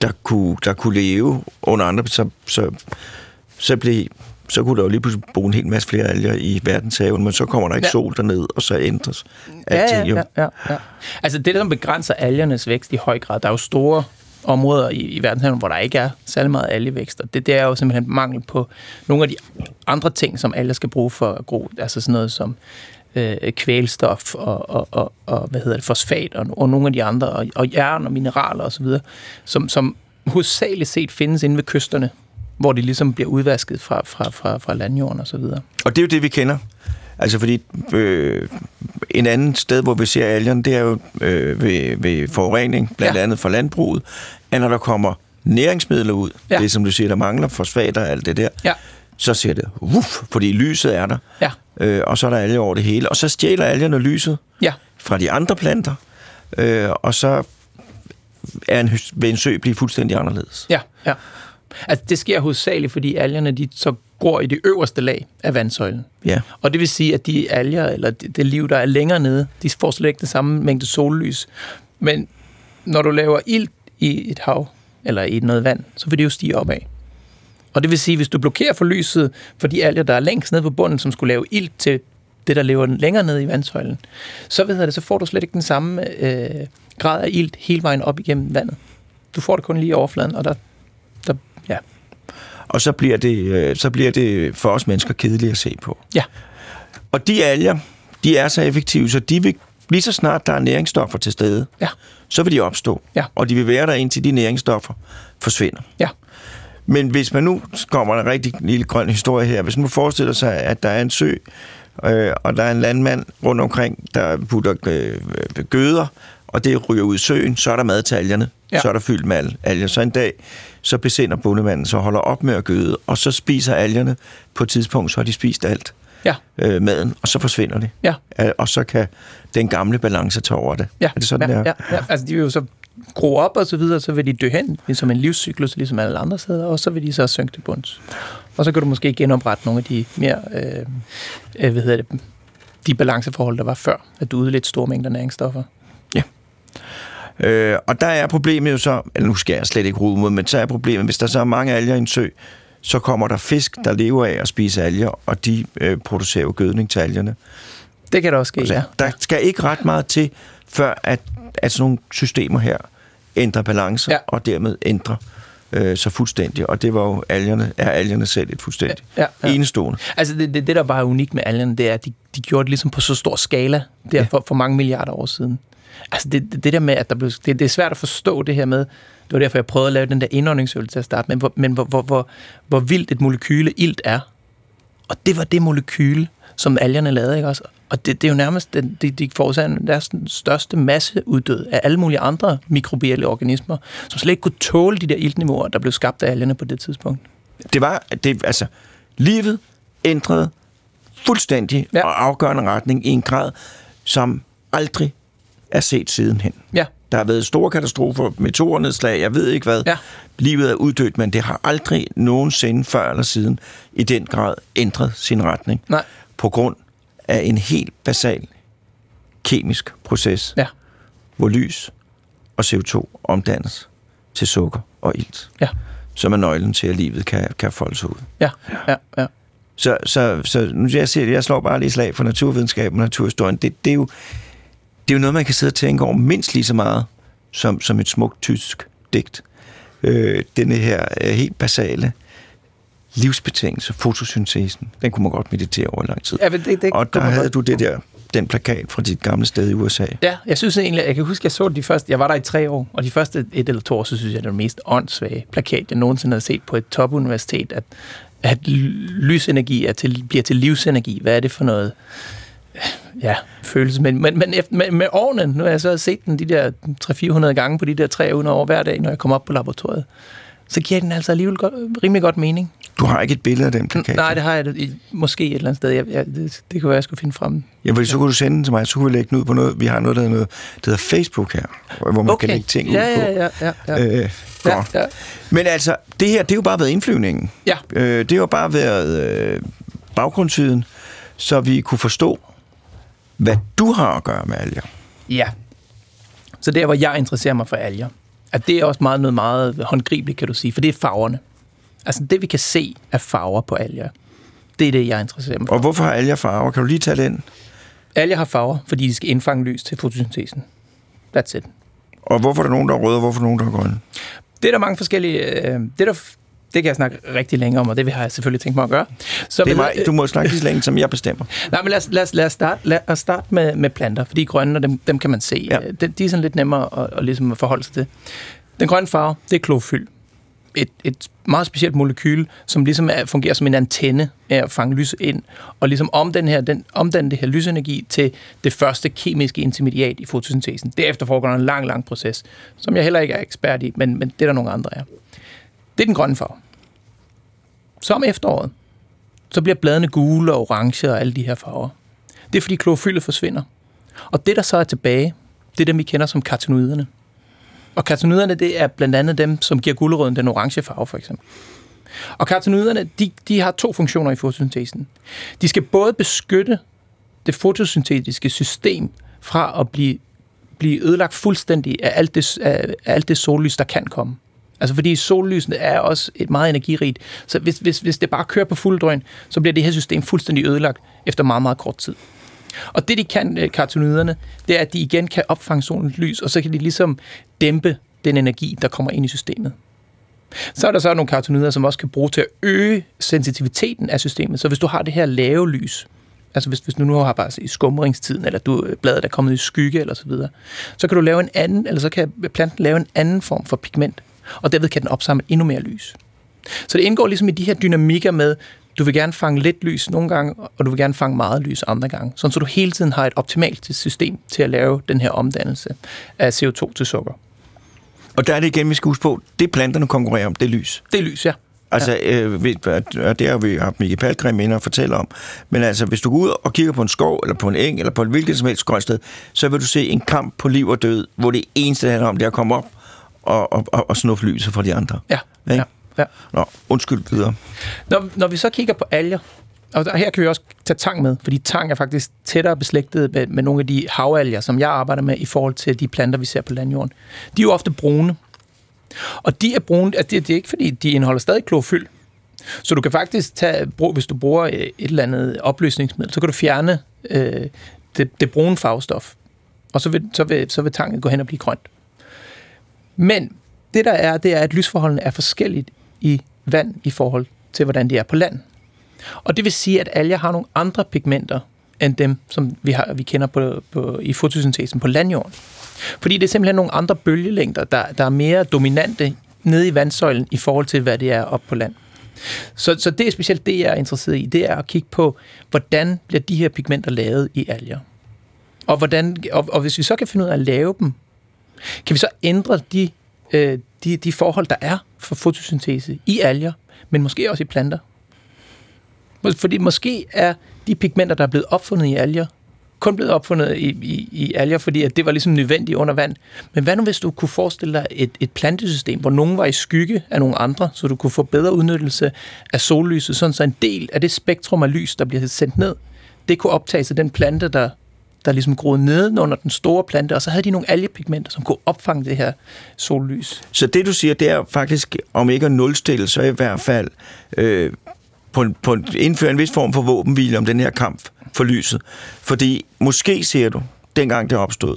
der kunne, der kunne leve under andre, så, så, så blev så kunne der jo lige pludselig bo en hel masse flere alger i verdenshaven, men så kommer der ikke ja. sol derned, og så ændres alting ja, ja, ja, ja, ja. Altså det, der begrænser algernes vækst i høj grad, der er jo store områder i, i verdenshaven, hvor der ikke er særlig meget algevækst, og det, det er jo simpelthen mangel på nogle af de andre ting, som alger skal bruge for at gro, altså sådan noget som øh, kvælstof og, og, og, og, hvad hedder det, fosfat og, og nogle af de andre, og, og jern og mineraler osv., som, som hovedsageligt set findes inde ved kysterne hvor de ligesom bliver udvasket fra, fra, fra, fra landjorden og så videre. Og det er jo det, vi kender. Altså fordi øh, en anden sted, hvor vi ser algerne, det er jo øh, ved, ved forurening, blandt ja. andet fra landbruget, at når der kommer næringsmidler ud, ja. det som du siger, der mangler, fosfater og alt det der, ja. så ser det uff, fordi lyset er der, ja. øh, og så er der alger over det hele, og så stjæler algerne lyset ja. fra de andre planter, øh, og så er en, vil en sø blive fuldstændig anderledes. Ja, ja. Altså, det sker hovedsageligt, fordi algerne de så går i det øverste lag af vandsøjlen. Ja. Og det vil sige, at de alger, eller det, det liv, der er længere nede, de får slet ikke den samme mængde sollys. Men når du laver ild i et hav, eller i noget vand, så vil det jo stige opad. Og det vil sige, hvis du blokerer for lyset for de alger, der er længst nede på bunden, som skulle lave ild til det, der lever længere nede i vandsøjlen, så, ved det, så får du slet ikke den samme øh, grad af ilt hele vejen op igennem vandet. Du får det kun lige i overfladen, og der. Og så bliver, det, øh, så bliver det for os mennesker kedeligt at se på. Ja. Og de alger, de er så effektive, så de vil lige så snart der er næringsstoffer til stede, Ja. så vil de opstå. Ja. Og de vil være der indtil de næringsstoffer forsvinder. Ja. Men hvis man nu kommer en rigtig lille grøn historie her, hvis man nu forestiller sig, at der er en sø, øh, og der er en landmand rundt omkring, der putter øh, gøder, og det ryger ud i søen, så er der mad til algerne. Ja. Så er der fyldt med al- alger. Så en dag, så besinder bondemanden, så holder op med at gøde, og så spiser algerne på et tidspunkt, så har de spist alt Ja. øh, maden, og så forsvinder det. Ja. Øh, Og så kan den gamle balance tage over det. Ja, Er det sådan, ja, det er? ja, ja. Altså, de vil jo så gro op og så videre, så vil de dø hen, ligesom en livscyklus, ligesom alle andre steder, og så vil de så synke til bunds. Og så kan du måske genoprette nogle af de mere, øh, øh, hvad hedder det, de balanceforhold, der var før, at du udledte store mængder næringsstoffer. Øh, og der er problemet jo så, eller nu skal jeg slet ikke rode mod, men så er problemet, hvis der så er mange alger i en sø, så kommer der fisk, der lever af at spise alger, og de øh, producerer jo gødning til algerne. Det kan der også ske, Altså, ja. Der skal ikke ret meget til, før at, at sådan nogle systemer her ændrer balance, Ja. og dermed ændrer øh, så fuldstændig. Og det var jo algerne, er algerne selv et fuldstændig Ja, ja. enestående. Altså det, det, det, der bare er unikt med algerne, det er, at de, de gjorde det ligesom på så stor skala, der Ja. for, for mange milliarder år siden. Altså det, det, der med, at der blev, det, det er svært at forstå det her med, det var derfor, jeg prøvede at lave den der indåndingsøvelse til at starte med, hvor, men hvor, hvor, hvor, hvor vildt et molekyle ilt er. Og det var det molekyle, som algerne lavede, ikke også? Og det, det er jo nærmest, den, de, de forårsager deres den største masseuddød af alle mulige andre mikrobielle organismer, som slet ikke kunne tåle de der iltniveauer, der blev skabt af algerne på det tidspunkt. Det var, det, altså, livet ændrede fuldstændig. Ja. og afgørende retning i en grad, som aldrig er set sidenhen. Ja, Der har været store katastrofer, meteornedslag, jeg ved ikke hvad. Ja. Livet er uddødt, men det har aldrig nogensinde før eller siden i den grad ændret sin retning. nej, På grund af en helt basal kemisk proces, ja, hvor lys og CO2 omdannes til sukker og ilt, ja, som er nøglen til, at livet kan, kan folde sig ud. ja, ja, ja. Så, så, så nu jeg siger, jeg slår bare lige slag for naturvidenskab og naturhistorien. Det, det, er jo, det er jo noget, man kan sidde og tænke over mindst lige så meget som, som et smukt tysk digt. Øh, denne her øh, helt basale livsbetingelse, fotosyntesen, den kunne man godt meditere over lang tid. Ja, men det, det og der havde godt. du det der, den plakat fra dit gamle sted i USA. Ja, jeg synes egentlig, jeg kan huske, jeg så de første, jeg var der i tre år, og de første et eller to år, så synes jeg, det var den mest åndssvage plakat, jeg nogensinde havde set på et topuniversitet, at, at lysenergi er til, bliver til livsenergi. Hvad er det for noget? Ja, følelse. Men, men, men efter, med, med årene, nu har jeg så set den de der 300-400 gange på de der 300 år hver dag, når jeg kommer op på laboratoriet, så giver den altså alligevel godt, rimelig godt mening. Du har ikke et billede af den plakat? Nej, det har jeg i- måske et eller andet sted. Jeg, jeg, det, det kunne være, jeg skulle finde frem. Ja, fordi så kunne du sende den til mig, så kunne vi lægge den ud på noget. Vi har noget, der hedder, noget, der hedder Facebook her, hvor man kan lægge ting ja, ud på. ja, ja, ja, ja. Øh, ja, ja. Men altså, det her, det har jo bare været indflyvningen. Ja. Øh, det har jo bare været øh, baggrundssiden, så vi kunne forstå, hvad du har at gøre med alger. Ja. Så der, hvor jeg interesserer mig for alger, at det er også meget noget meget håndgribeligt, kan du sige, for det er farverne. Altså det, vi kan se af farver på alger, det er det, jeg interesserer mig for. Og hvorfor har alger farver? Kan du lige tage den? Alger har farver, fordi de skal indfange lys til fotosyntesen. That's it. Og hvorfor er der nogen, der er røde, og hvorfor er der nogen, der er grønne? Det er der mange forskellige... Øh, det, er der, det kan jeg snakke rigtig længe om, og det har jeg selvfølgelig tænkt mig at gøre. Så Det er mig. Du må snakke lige så længe, som jeg bestemmer. Nej, men lad os, lad os, lad os starte, lad os starte med, med planter, fordi grønne, dem, dem kan man se. Ja. Ja. De, de er sådan lidt nemmere at, at, ligesom at forholde sig til. Den grønne farve, det er klorofyl. Et, et meget specielt molekyle, som ligesom er, fungerer som en antenne af at fange lys ind, og ligesom om den her, den, omdanne det her lysenergi til det første kemiske intermediat i fotosyntesen. Derefter foregår der en lang, lang proces, som jeg heller ikke er ekspert i, men, men det er der nogle andre er. Det er den grønne farve. Så om efteråret, så bliver bladene gule og orange og alle de her farver. Det er fordi klorofyllet forsvinder. Og det, der så er tilbage, det er dem, vi kender som karotenoiderne. Og karotenoiderne, det er blandt andet dem, som giver gulerøden den orange farve, for eksempel. Og karotenoiderne, de, de har to funktioner i fotosyntesen. De skal både beskytte det fotosyntetiske system fra at blive, blive ødelagt fuldstændig af alt, det, af alt det sollys, der kan komme. Altså fordi sollysene er også et meget energirigt. Så hvis, hvis, hvis det bare kører på fuld drøn, så bliver det her system fuldstændig ødelagt efter meget, meget kort tid. Og det, de kan, øh, karotenoiderne, det er, at de igen kan opfange solens lys, og så kan de ligesom dæmpe den energi, der kommer ind i systemet. Så er der så nogle karotenoider, som også kan bruge til at øge sensitiviteten af systemet. Så hvis du har det her lave lys, Altså hvis, hvis du nu har bare i skumringstiden, eller du, øh, bladet er kommet i skygge, eller så videre, så kan du lave en anden, eller så kan planten lave en anden form for pigment, og derved kan den opsamle endnu mere lys. Så det indgår ligesom i de her dynamikker med, du vil gerne fange lidt lys nogle gange, og du vil gerne fange meget lys andre gange, sådan så du hele tiden har et optimalt system til at lave den her omdannelse af CO2 til sukker. Og der er det igen, vi skal huske på, det planterne konkurrerer om, det er lys. Det er lys, ja. Altså, ja. øh, og det har vi haft Mikke Palgrim ind og fortælle om. Men altså, hvis du går ud og kigger på en skov, eller på en eng, eller på et hvilket som helst sted, så vil du se en kamp på liv og død, hvor det eneste, det handler om, det er at komme op og, og, og, og snuffe lyset fra de andre. Ja, ikke? ja. ja. Nå, undskyld videre. Når, når vi så kigger på alger, og her kan vi også tage tang med, fordi tang er faktisk tættere beslægtet med, med nogle af de havalger, som jeg arbejder med i forhold til de planter, vi ser på landjorden. De er jo ofte brune, og de er brune, altså det, det er ikke fordi, de indeholder stadig klorofyld. Så du kan faktisk tage, hvis du bruger et eller andet opløsningsmiddel, så kan du fjerne øh, det, det brune farvestof, og så vil, så, vil, så vil tangen gå hen og blive grønt. Men det der er, det er, at lysforholdene er forskelligt i vand i forhold til, hvordan de er på land. Og det vil sige, at alger har nogle andre pigmenter, end dem, som vi, har, vi kender på, på, i fotosyntesen på landjorden. Fordi det er simpelthen nogle andre bølgelængder, der, der er mere dominante nede i vandsøjlen i forhold til, hvad det er op på land. Så, så det er specielt det, jeg er interesseret i, det er at kigge på, hvordan bliver de her pigmenter lavet i alger. Og, hvordan, og, og hvis vi så kan finde ud af at lave dem, kan vi så ændre de, øh, de, de forhold, der er for fotosyntese i alger, men måske også i planter. Fordi måske er de pigmenter, der er blevet opfundet i alger, kun blevet opfundet i, i, i alger, fordi at det var ligesom nødvendigt under vand. Men hvad nu, hvis du kunne forestille dig et, et plantesystem, hvor nogen var i skygge af nogle andre, så du kunne få bedre udnyttelse af sollyset, sådan så en del af det spektrum af lys, der bliver sendt ned, det kunne optages af den plante, der, der ligesom groede ned under den store plante, og så havde de nogle algepigmenter, som kunne opfange det her sollys. Så det, du siger, det er faktisk, om ikke at nulstille, så i hvert fald øh, på, på indføre en vis form for våbenhvile om den her kamp for lyset. Fordi måske ser du, dengang det opstod,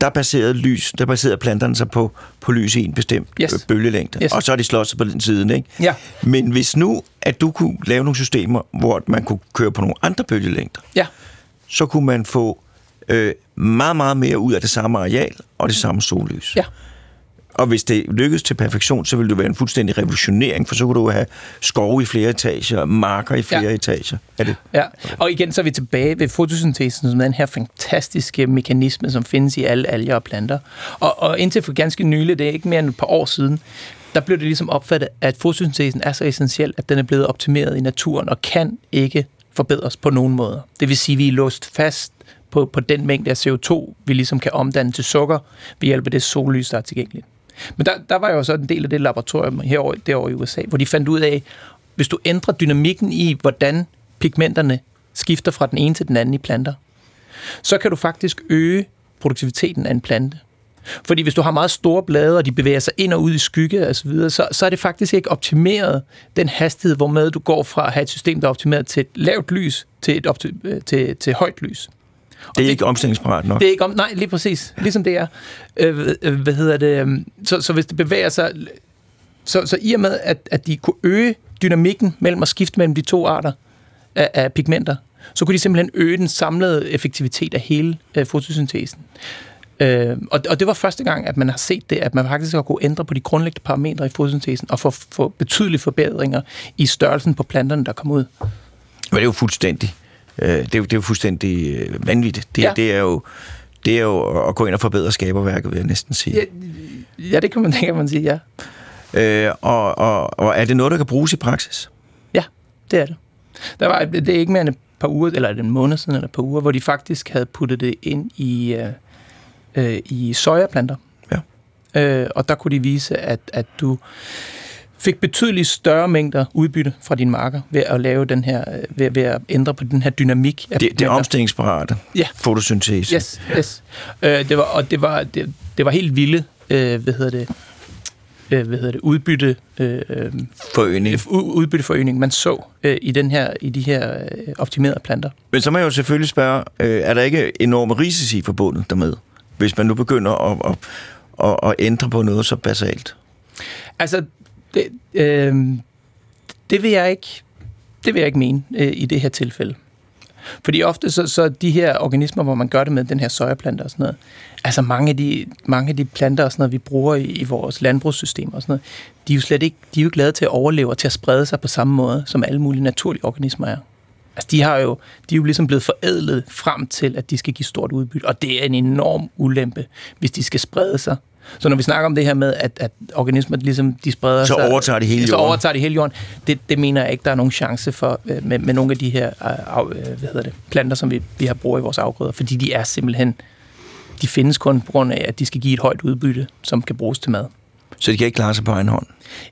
der baserede lys, der baserede planterne sig på, på lys i en bestemt yes. bølgelængde. Yes. Og så er de slået sig på den side, ikke? Ja. Men hvis nu, at du kunne lave nogle systemer, hvor man kunne køre på nogle andre bølgelængder, ja. så kunne man få øh, meget, meget mere ud af det samme areal og det samme sollys. Ja. Og hvis det lykkes til perfektion, så vil det være en fuldstændig revolutionering, for så kunne du have skove i flere etager, marker i flere ja. etager. Er det? Ja, og igen så er vi tilbage ved fotosyntesen, som er den her fantastiske mekanisme, som findes i alle alger og planter. Og, og indtil for ganske nylig, det er ikke mere end et par år siden, der blev det ligesom opfattet, at fotosyntesen er så essentiel, at den er blevet optimeret i naturen og kan ikke forbedres på nogen måde. Det vil sige, at vi er låst fast på, på den mængde af CO2, vi ligesom kan omdanne til sukker ved hjælp af det sollys, der er tilgængeligt. Men der, der var jo så en del af det laboratorium herovre, derovre i USA, hvor de fandt ud af, hvis du ændrer dynamikken i, hvordan pigmenterne skifter fra den ene til den anden i planter, så kan du faktisk øge produktiviteten af en plante. Fordi hvis du har meget store blade, og de bevæger sig ind og ud i skygge og så, videre, så, så er det faktisk ikke optimeret den hastighed, hvormed du går fra at have et system, der er optimeret til et lavt lys, til, et opti- øh, til, til højt lys. Det er det, ikke omstillingsparat nok. Det er ikke om, nej, lige præcis. Ligesom det er. Øh, øh, hvad hedder det? Øhm, så, så hvis det bevæger sig... Så, så i og med, at, at de kunne øge dynamikken mellem at skifte mellem de to arter af, af pigmenter, så kunne de simpelthen øge den samlede effektivitet af hele øh, fotosyntesen. Øh, og, og det var første gang, at man har set det, at man faktisk har kunne ændre på de grundlæggende parametre i fotosyntesen og få, få betydelige forbedringer i størrelsen på planterne, der kommer ud. Men det er jo fuldstændig Øh, det, er jo, det er jo fuldstændig øh, vanvittigt. Det, ja. det, er jo, det er jo at gå ind og forbedre skaberværket, vil jeg næsten sige. Ja, ja det kan man, det kan man sige, ja. Øh, og, og, og er det noget, der kan bruges i praksis? Ja, det er det. Der var, det er ikke mere end et par uger, eller en måned siden, eller et par uger, hvor de faktisk havde puttet det ind i, øh, øh i sojaplanter. Ja. Øh, og der kunne de vise, at, at du fik betydeligt større mængder udbytte fra dine marker ved at lave den her, øh, ved, ved at ændre på den her dynamik. Af det, det er omstillingsparate. Ja. Fotosyntese. Yes, yes. Øh, det var, og det var, det, det var helt vilde, øh, hvad hedder det, øh, hvad hedder det, udbytte, øh, forøgning. udbytteforøgning, man så øh, i, den her, i de her øh, optimerede planter. Men så må jeg jo selvfølgelig spørge, øh, er der ikke enorme risici forbundet dermed, hvis man nu begynder at, at, at, at ændre på noget så basalt? Altså, det, øh, det vil jeg ikke det vil jeg ikke mene øh, i det her tilfælde. Fordi ofte så, så de her organismer, hvor man gør det med den her sojaplante og sådan noget, altså mange af de, mange af de planter og sådan noget, vi bruger i, i vores landbrugssystem og sådan noget, de er jo slet ikke, de er jo glade til at overleve og til at sprede sig på samme måde, som alle mulige naturlige organismer er. Altså, de, har jo, de er jo ligesom blevet forædlet frem til, at de skal give stort udbytte, og det er en enorm ulempe, hvis de skal sprede sig. Så når vi snakker om det her med, at, at organismer ligesom, de spreder Så sig... overtager de hele Så jorden. overtager de hele jorden. Det, det mener jeg ikke, der er nogen chance for øh, med, med nogle af de her øh, af, øh, hvad hedder det, planter, som vi, vi har brugt i vores afgrøder, fordi de er simpelthen... De findes kun på grund af, at de skal give et højt udbytte, som kan bruges til mad. Så de kan ikke klare sig på egen hånd.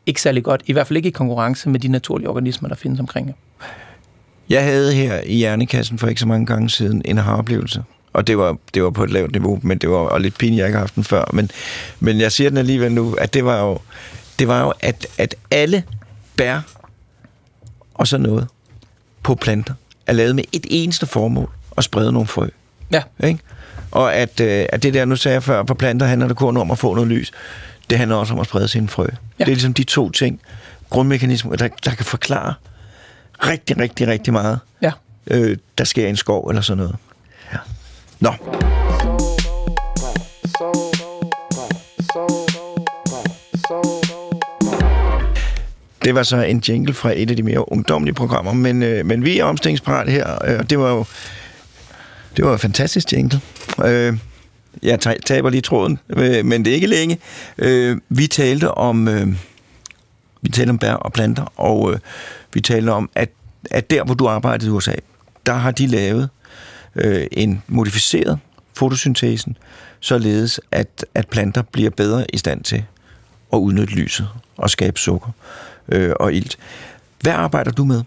Ikke særlig godt, i hvert fald ikke i konkurrence med de naturlige organismer, der findes omkring. jer. Jeg havde her i Hjernekassen for ikke så mange gange siden en aha-oplevelse. Og det var, det var på et lavt niveau, men det var og lidt pinligt, jeg ikke har haft den før. Men, men jeg siger den alligevel nu, at det var jo, det var jo at, at alle bær og sådan noget på planter er lavet med et eneste formål, at sprede nogle frø. Ja, Ikke? Og at, øh, at det der, nu sagde jeg før, på planter handler det kun om at få noget lys. Det handler også om at sprede sine frø. Ja. Det er ligesom de to ting, grundmekanismer, der, der kan forklare rigtig, rigtig, rigtig meget, ja. øh, der sker i en skov eller sådan noget. Nå, det var så en jingle fra et af de mere ungdomlige programmer, men, øh, men vi er omstillingsparat her, øh, og det var jo det var en fantastisk jingle. Øh, jeg taber lige tråden, øh, men det er ikke længe. Øh, vi talte om øh, vi talte om bær og planter, og øh, vi talte om, at, at der, hvor du arbejdede i USA, der har de lavet øh, en modificeret fotosyntesen, således at, at planter bliver bedre i stand til at udnytte lyset og skabe sukker øh, og ilt. Hvad arbejder du med?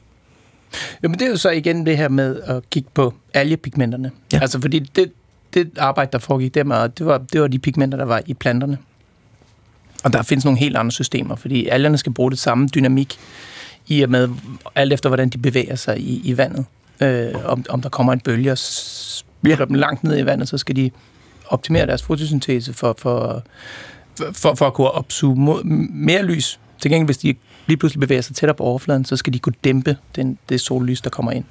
Jamen det er jo så igen det her med at kigge på algepigmenterne. Ja. Altså fordi det, det arbejde, der foregik der med, det var, det var de pigmenter, der var i planterne. Og der findes nogle helt andre systemer, fordi algerne skal bruge det samme dynamik i og med, alt efter hvordan de bevæger sig i, i vandet. Øh, om, om der kommer en bølge og putter dem langt ned i vandet, så skal de optimere deres fotosyntese for, for, for, for at kunne opsuge mod, mere lys. Til gengæld, hvis de lige pludselig bevæger sig tættere på overfladen, så skal de kunne dæmpe den, det sollys, der kommer ind.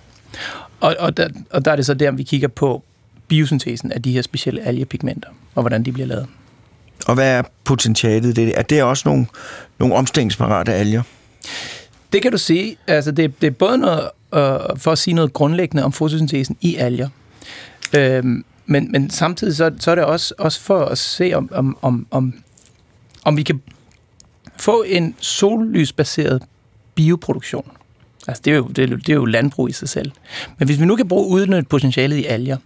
Og, og, der, og der er det så der, vi kigger på biosyntesen af de her specielle algepigmenter, og hvordan de bliver lavet. Og hvad er potentialet det? Er det også nogle, nogle omstillingsparate alger? Det kan du sige. Altså, det, det er både noget, øh, for at sige noget grundlæggende om fotosyntesen i alger. Øh, men, men samtidig så, så er det også, også for at se, om, om, om, om, om vi kan få en sollysbaseret bioproduktion. Altså, det er, jo, det, er, jo- det er jo landbrug i sig selv. Men hvis vi nu kan bruge udnytte potentialet i alger,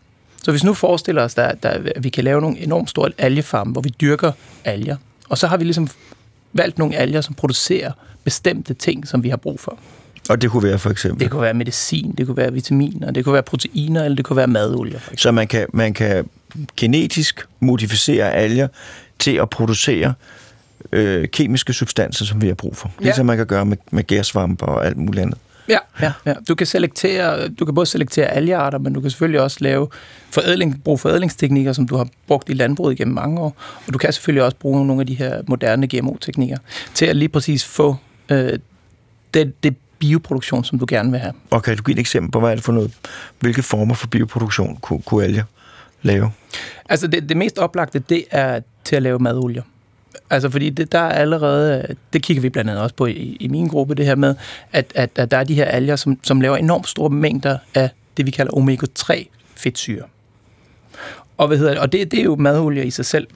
så hvis vi nu forestiller os, der, der, at vi kan lave nogle enormt store algefarme, hvor vi dyrker alger, og så har vi ligesom valgt nogle alger, som producerer bestemte ting, som vi har brug for. Og det kunne være for eksempel. Det kunne være medicin, det kunne være vitaminer, det kunne være proteiner, eller det kunne være madolier, for eksempel. Så man kan, man kan genetisk modificere alger til at producere øh, kemiske substanser, som vi har brug for. Ja. Ligesom man kan gøre med, med gærsvampe og alt muligt andet. Ja, ja, ja. Du kan selektere, du kan både selektere algearter, men du kan selvfølgelig også lave forædling, bruge forædlingsteknikker, som du har brugt i landbruget gennem mange år. Og du kan selvfølgelig også bruge nogle af de her moderne GMO-teknikker til at lige præcis få øh, det, det bioproduktion, som du gerne vil have. Og kan du give et eksempel på, hvad er det for noget, hvilke former for bioproduktion kunne, kunne alger lave? Altså det, det mest oplagte, det er til at lave madolier. Altså fordi det, der er allerede, det kigger vi blandt andet også på i, i min gruppe, det her med, at, at, at der er de her alger, som, som laver enormt store mængder af det, vi kalder omega-3 fedtsyre. Og, hvad hedder det? og det, det er jo madolie i sig selv.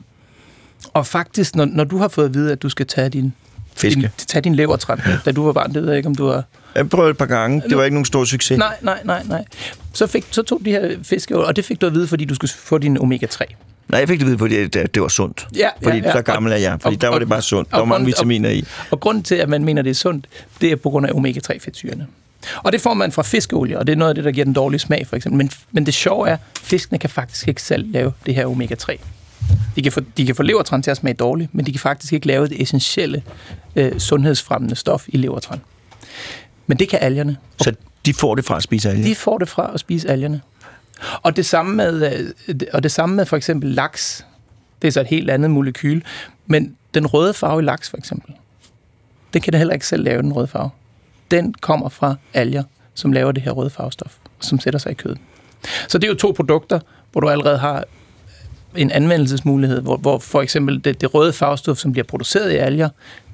Og faktisk, når, når du har fået at vide, at du skal tage din, Fiske. din, tage din levertræn, da du var barn, det ved jeg ikke, om du har... Jeg prøvede et par gange. Det var ikke nogen stor succes. Nej, nej, nej, nej. Så, fik, så tog de her fiske, og det fik du at vide, fordi du skulle få din omega-3. Nej, jeg fik det at vide, fordi det, det var sundt. Ja, Fordi ja, ja. så gammel er jeg. Fordi Og- der var og- det bare sundt. Der og var mange og- vitaminer i. Og grunden til, at man mener, det er sundt, det er på grund af omega-3-fedtsyrene. Og det får man fra fiskeolie, og det er noget af det, der giver den dårlige smag, for eksempel. Men, men det sjove er, at fiskene kan faktisk ikke selv lave det her omega-3. De kan, få, de kan få levertran til at smage dårligt, men de kan faktisk ikke lave det essentielle øh, sundhedsfremmende stof i levertran. Men det kan algerne. Så de får det fra at spise alger. De får det fra at spise algerne. Og det samme med, øh, og det samme med for eksempel laks. Det er så et helt andet molekyl. Men den røde farve i laks for eksempel, den kan det heller ikke selv lave, den røde farve. Den kommer fra alger, som laver det her røde farvestof, som sætter sig i kødet. Så det er jo to produkter, hvor du allerede har en anvendelsesmulighed, hvor, hvor for eksempel det, det røde farvestof, som bliver produceret i alger,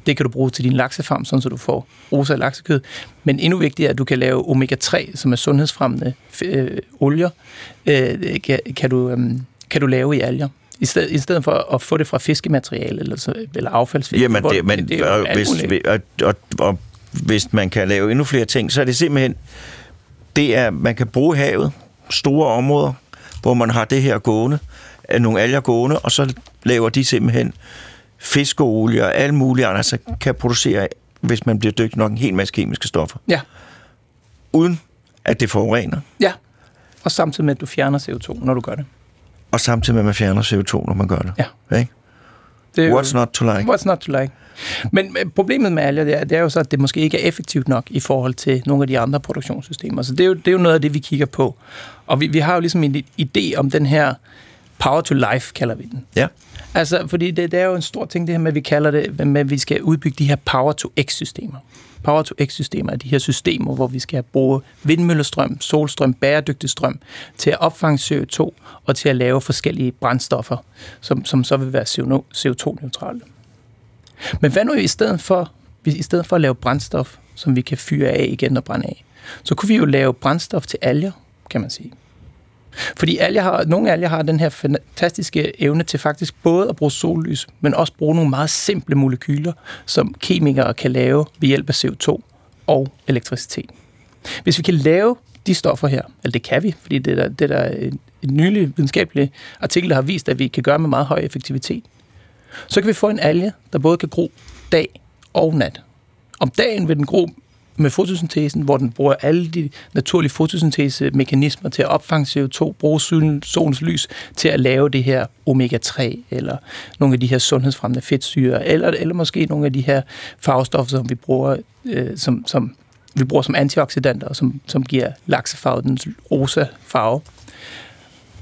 det kan du bruge til din laksefarm, sådan så du får rosa laksekød. Men endnu vigtigere er, at du kan lave omega-3, som er sundhedsfremmende øh, olier, øh, kan, kan, du, øh, kan du lave i alger. I stedet, I stedet for at få det fra fiskemateriale eller, så, eller affaldsfisk. Jamen, det, men, det er og, hvis, og, og, og, hvis man kan lave endnu flere ting, så er det simpelthen, det er, man kan bruge havet, store områder, hvor man har det her gående, nogle alger gående, og så laver de simpelthen fiskeolie og alle mulige andre, så kan producere, hvis man bliver dygtig nok, en hel masse kemiske stoffer. Ja. Uden at det forurener. Ja, og samtidig med, at du fjerner CO2, når du gør det. Og samtidig med, at man fjerner CO2, når man gør det. Ja. Ikke? Det er What's not to like? What's not to like? Men problemet med alger, det er, det er jo så, at det måske ikke er effektivt nok i forhold til nogle af de andre produktionssystemer. Så det er jo, det er jo noget af det, vi kigger på. Og vi, vi har jo ligesom en idé om den her power to life, kalder vi den. Ja. Altså, fordi det, det er jo en stor ting, det her med, at vi kalder det, med, at vi skal udbygge de her power to x-systemer. Power to x-systemer er de her systemer, hvor vi skal bruge vindmøllestrøm, solstrøm, bæredygtig strøm til at opfange CO2 og til at lave forskellige brændstoffer, som, som så vil være CO2-neutrale. Men hvad nu i stedet for, i stedet for at lave brændstof, som vi kan fyre af igen og brænde af, så kunne vi jo lave brændstof til alger, kan man sige. Fordi alger har, nogle alger har den her fantastiske evne til faktisk både at bruge sollys, men også bruge nogle meget simple molekyler, som kemikere kan lave ved hjælp af CO2 og elektricitet. Hvis vi kan lave de stoffer her, eller det kan vi, fordi det er der, det er der en, en nylig videnskabelig artikel, der har vist, at vi kan gøre med meget høj effektivitet, så kan vi få en alge, der både kan gro dag og nat. Om dagen vil den gro med fotosyntesen, hvor den bruger alle de naturlige fotosyntesemekanismer til at opfange CO2, bruge solens lys til at lave det her omega-3, eller nogle af de her sundhedsfremmende fedtsyre, eller, eller måske nogle af de her farvestoffer, som vi bruger, øh, som, som vi bruger som antioxidanter, som, som giver laksefarve den rosa farve.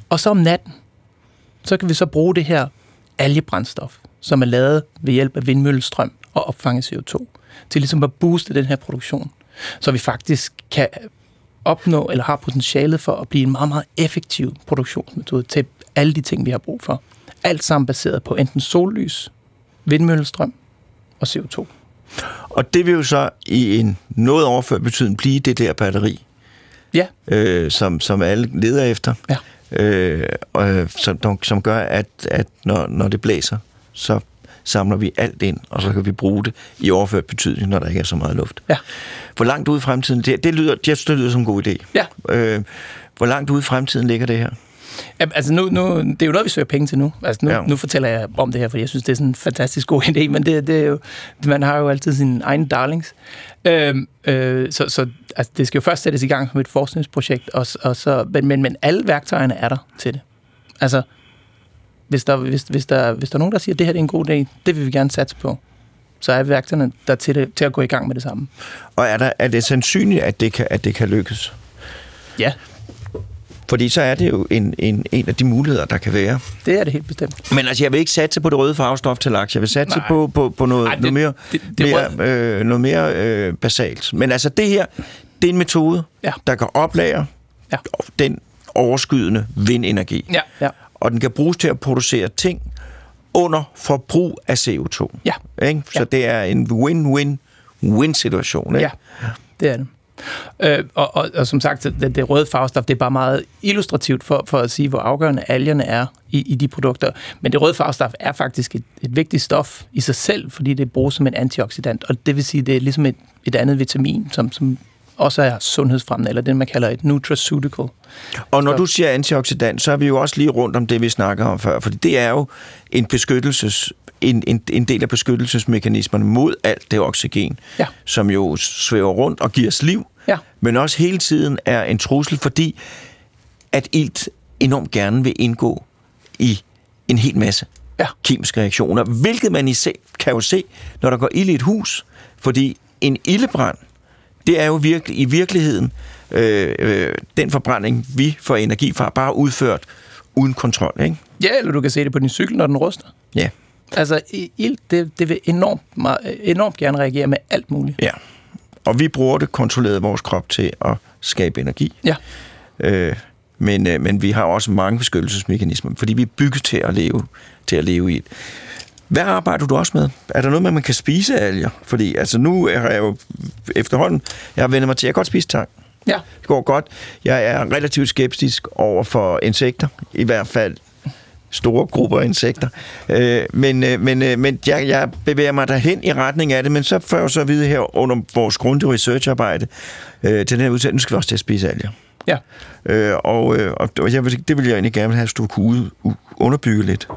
Og så om natten, så kan vi så bruge det her algebrændstof, som er lavet ved hjælp af vindmøllestrøm og opfange CO2 til ligesom at booste den her produktion, så vi faktisk kan opnå eller har potentialet for at blive en meget, meget effektiv produktionsmetode til alle de ting, vi har brug for. Alt sammen baseret på enten sollys, vindmøllestrøm og CO2. Og det vil jo så i en noget overført betydning blive det der batteri, ja. øh, som, som alle leder efter, ja. øh, og, som, som gør, at, at når, når det blæser, så samler vi alt ind, og så kan vi bruge det i overført betydning, når der ikke er så meget luft. Ja. Hvor langt ude i fremtiden, det, det, lyder, det, det lyder som en god idé. Ja. Øh, hvor langt ude i fremtiden ligger det her? Ja, altså nu, nu, det er jo noget, vi søger penge til nu. Altså nu, ja. nu fortæller jeg om det her, fordi jeg synes, det er sådan en fantastisk god idé, men det, det er jo, man har jo altid sine egne darlings. Øh, øh, så så altså, det skal jo først sættes i gang som et forskningsprojekt, og, og så, men, men, men alle værktøjerne er der til det. Altså, hvis der, hvis, hvis, der, hvis der er nogen, der siger, at det her er en god dag, det vil vi gerne satse på, så er værktøjerne der til, det, til at gå i gang med det samme. Og er, der, er det sandsynligt, at det kan, at det kan lykkes? Ja. Fordi så er det jo en, en, en af de muligheder, der kan være. Det er det helt bestemt. Men altså, jeg vil ikke satse på det røde farvestof til laks. Jeg vil satse på, på, på noget, Ej, det, noget mere, det, det mere, øh, noget mere øh, basalt. Men altså, det her, det er en metode, ja. der kan oplære ja. den overskydende vindenergi. Ja, ja og den kan bruges til at producere ting under forbrug af CO2. Ja. Ikke? Så ja. det er en win-win-win-situation. Ikke? Ja, det er det. Øh, og, og, og som sagt, det, det røde farvestof, det er bare meget illustrativt for, for at sige, hvor afgørende algerne er i, i de produkter. Men det røde farvestof er faktisk et, et vigtigt stof i sig selv, fordi det bruges som en antioxidant, og det vil sige, det er ligesom et, et andet vitamin, som, som også er sundhedsfremmende, eller det, man kalder et nutraceutical. Og når du siger antioxidant, så er vi jo også lige rundt om det, vi snakker om før, fordi det er jo en beskyttelses en, en, en del af beskyttelsesmekanismerne mod alt det oxygen, ja. som jo svæver rundt og giver os liv, ja. men også hele tiden er en trussel, fordi at ilt enormt gerne vil indgå i en hel masse ja. kemiske reaktioner, hvilket man i se, kan jo se, når der går ild i et hus, fordi en ildebrand det er jo virkelig, i virkeligheden øh, øh, den forbrænding, vi får energi fra, bare udført uden kontrol. Ikke? Ja, eller du kan se det på din cykel, når den ruster. Ja. Altså, ild, det, det vil enormt, meget, enormt gerne reagere med alt muligt. Ja, og vi bruger det kontrolleret vores krop til at skabe energi. Ja. Øh, men, øh, men vi har også mange beskyttelsesmekanismer, fordi vi er bygget til at leve, til at leve i. Hvad arbejder du også med? Er der noget med, at man kan spise alger? Fordi altså, nu er jeg jo efterhånden, jeg har vendt mig til, at jeg godt spise tang. Ja. Det går godt. Jeg er relativt skeptisk over for insekter, i hvert fald store grupper af insekter. Øh, men øh, men, øh, men jeg, jeg bevæger mig derhen i retning af det, men så får jeg så at vide her under vores grundige researcharbejde øh, til den her udsendelse, nu skal vi også til at spise alger. Ja. Øh, og øh, og jeg det vil jeg egentlig gerne have, at du kunne underbygge lidt.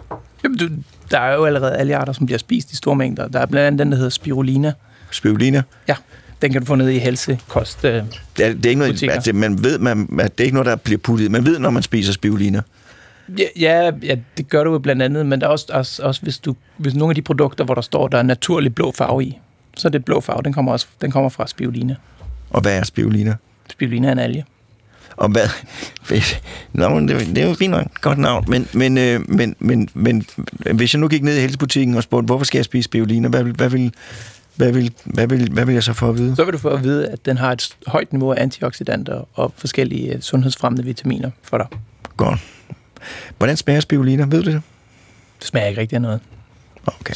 Jamen, du, der er jo allerede algearter, som bliver spist i store mængder. Der er blandt andet den, der hedder spirulina. Spirulina. Ja. Den kan du få ned i helsekost. Øh, Ja, det er ikke noget, Butikker. altså, man ved, man, at det er ikke noget, der bliver puttet. Man ved, når man spiser spirulina. Ja, ja, ja, det gør du jo blandt andet, men der er også, også, også hvis, du, hvis nogle af de produkter, hvor der står, der er naturlig blå farve i, så er det blå farve, den kommer, også, den kommer fra spirulina. Og hvad er spirulina? Spirulina er en alge. Og hvad? Nå, det, det er jo fint nok. Godt navn. Men, men, øh, men, men, men hvis jeg nu gik ned i helsebutikken og spurgte, hvorfor skal jeg spise spirulina? Hvad hvad vil, hvad vil, hvad vil, hvad vil jeg så få at vide? Så vil du få at vide, at den har et højt niveau af antioxidanter og forskellige øh, sundhedsfremmende vitaminer for dig. Godt. Hvordan smager spirulina? Ved du det? Det smager ikke rigtig af noget. Okay.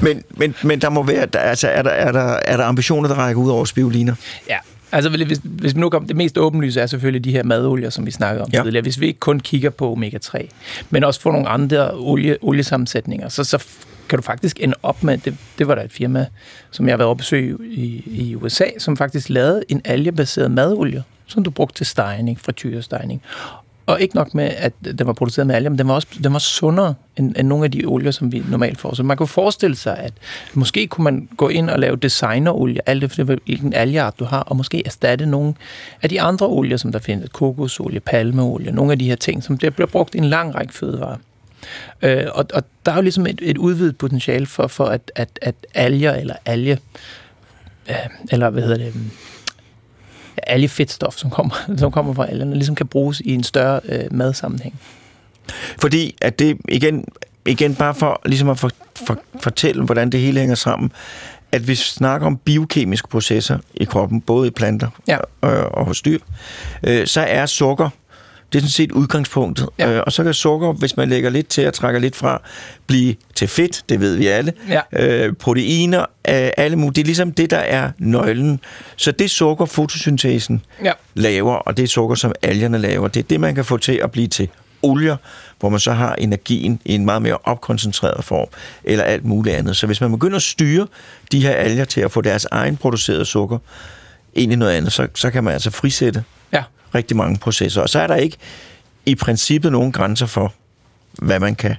Men, men, men der må være, der, altså, er, der, er, der, er der ambitioner, der rækker ud over spirulina? Ja, altså hvis, hvis vi nu kommer, det mest åbenlyse er selvfølgelig de her madolier, som vi snakkede om Ja. tidligere. Hvis vi ikke kun kigger på omega-3, men også får nogle andre olie, oliesammensætninger, så, så kan du faktisk ende op med, det, det var der et firma, som jeg har været oppe besøg i, i USA, som faktisk lavede en algebaseret madolie, som du brugte til stegning, frityrestegning. Og ikke nok med, at den var produceret med alger, men den var også den var sundere end, end nogle af de olier, som vi normalt får. Så man kunne forestille sig, at måske kunne man gå ind og lave designerolie, alt efter hvilken algeart du har, og måske erstatte nogle af de andre olier, som der findes. Kokosolie, palmeolie, nogle af de her ting, som der bliver brugt i en lang række fødevarer. Øh, og, og der er jo ligesom et, et udvidet potentiale for, for at, at, at alger eller alge, øh, eller hvad hedder det, øh, algefedtstof, som kommer, som kommer fra algerne, ligesom kan bruges i en større øh, madsammenhæng. Fordi at det, igen, igen bare for ligesom at for, for, fortælle, hvordan det hele hænger sammen, at vi snakker om biokemiske processer i kroppen, både i planter Ja. og, og hos dyr, øh, så er sukker, det er sådan set udgangspunktet. Ja. Øh, og så kan sukker, hvis man lægger lidt til og trækker lidt fra, blive til fedt, det ved vi alle. Ja. Øh, proteiner, øh, alle mulige. Det er ligesom det, der er nøglen. Så det sukker, fotosyntesen Ja. laver, og det er sukker, som algerne laver, det er det, man kan få til at blive til olier, hvor man så har energien i en meget mere opkoncentreret form, eller alt muligt andet. Så hvis man begynder at styre de her alger til at få deres egen producerede sukker ind i noget andet, så, så kan man altså frisætte. Rigtig mange processer. Og så er der ikke i princippet nogen grænser for, hvad man kan,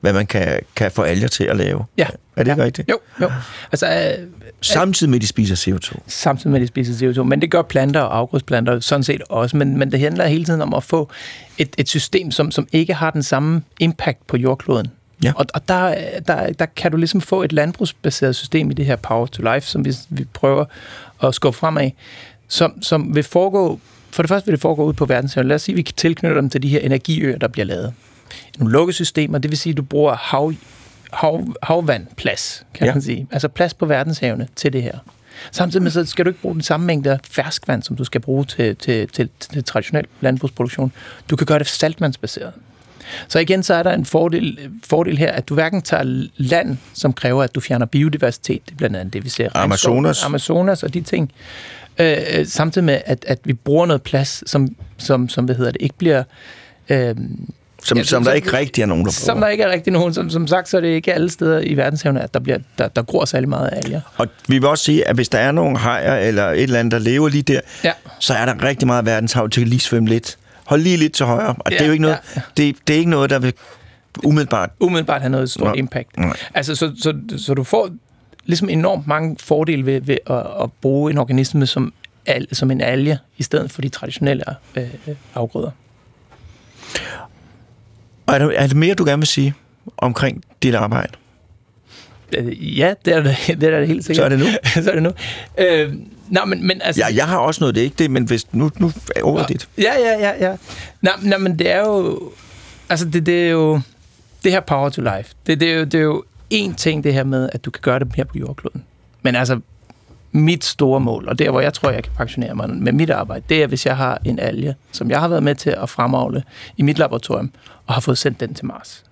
hvad man kan, kan få alger til at lave. Ja. Er det ja. rigtigt? Jo, jo. Altså, øh, Samtidig med, at de spiser CO2. samtidig med, at de spiser CO2. Men det gør planter og afgrødsplanter sådan set også. Men, men det handler hele tiden om at få et, et system, som, som ikke har den samme impact på jordkloden. Ja. Og, og der, der, der kan du ligesom få et landbrugsbaseret system i det her Power to Life, som vi, vi prøver at skubbe fremad, som, som vil foregå, for det første vil det foregå ud på verdenshavet. Lad os sige, at vi kan tilknytte dem til de her energiøer, der bliver lavet. Nogle lukkesystemer, det vil sige, at du bruger hav, hav, havvandplads, kan Ja. man sige. Altså plads på verdenshavene til det her. Samtidig med, så skal du ikke bruge den samme mængde af ferskvand, som du skal bruge til, til, til, til traditionel landbrugsproduktion. Du kan gøre det saltvandsbaseret. Så igen, så er der en fordel, fordel her, at du hverken tager land, som kræver, at du fjerner biodiversitet, det er blandt andet det, vi ser. Amazonas. Amazonas og de ting. Øh, øh, samtidig med, at, at vi bruger noget plads, som, som, som hvad hedder det, ikke bliver... Øh, Som, Ja, som der så- ikke rigtig er nogen, der som bruger. der ikke er rigtig nogen. Som, som sagt, så er det ikke alle steder i verdenshavene, at der, bliver, der, der gror særlig meget alger. Og vi vil også sige, at hvis der er nogle hajer eller et eller andet, der lever lige der, Ja. så er der rigtig meget verdenshav til at lige svømme lidt. Hold lige lidt til højre. Og ja, det er jo ikke noget, ja. det, det er ikke noget, der vil umiddelbart... umiddelbart have noget stort Nå, impact. nej. Altså, så, så, så du får ligesom enormt mange fordele ved, ved at, at bruge en organisme som, al, som en alge, i stedet for de traditionelle øh, øh, afgrøder. Og er der, er der mere, du gerne vil sige omkring dit arbejde? Øh, ja, det er det, det, er det helt sikkert. Så er det nu. så er det nu. Øh, nej, men, men altså... Ja, jeg har også noget, det er ikke det, men hvis, nu, nu er ordet dit. Ja, ja, ja, ja. Nej, nej, men det er jo... Altså, det, det er jo... Det her power to life, det, det, er jo, det er jo én ting, det her med, at du kan gøre det her på jordkloden. Men altså, mit store mål, og der hvor jeg tror, jeg kan pensionere mig med mit arbejde, det er, hvis jeg har en alge, som jeg har været med til at fremavle i mit laboratorium, og har fået sendt den til Mars.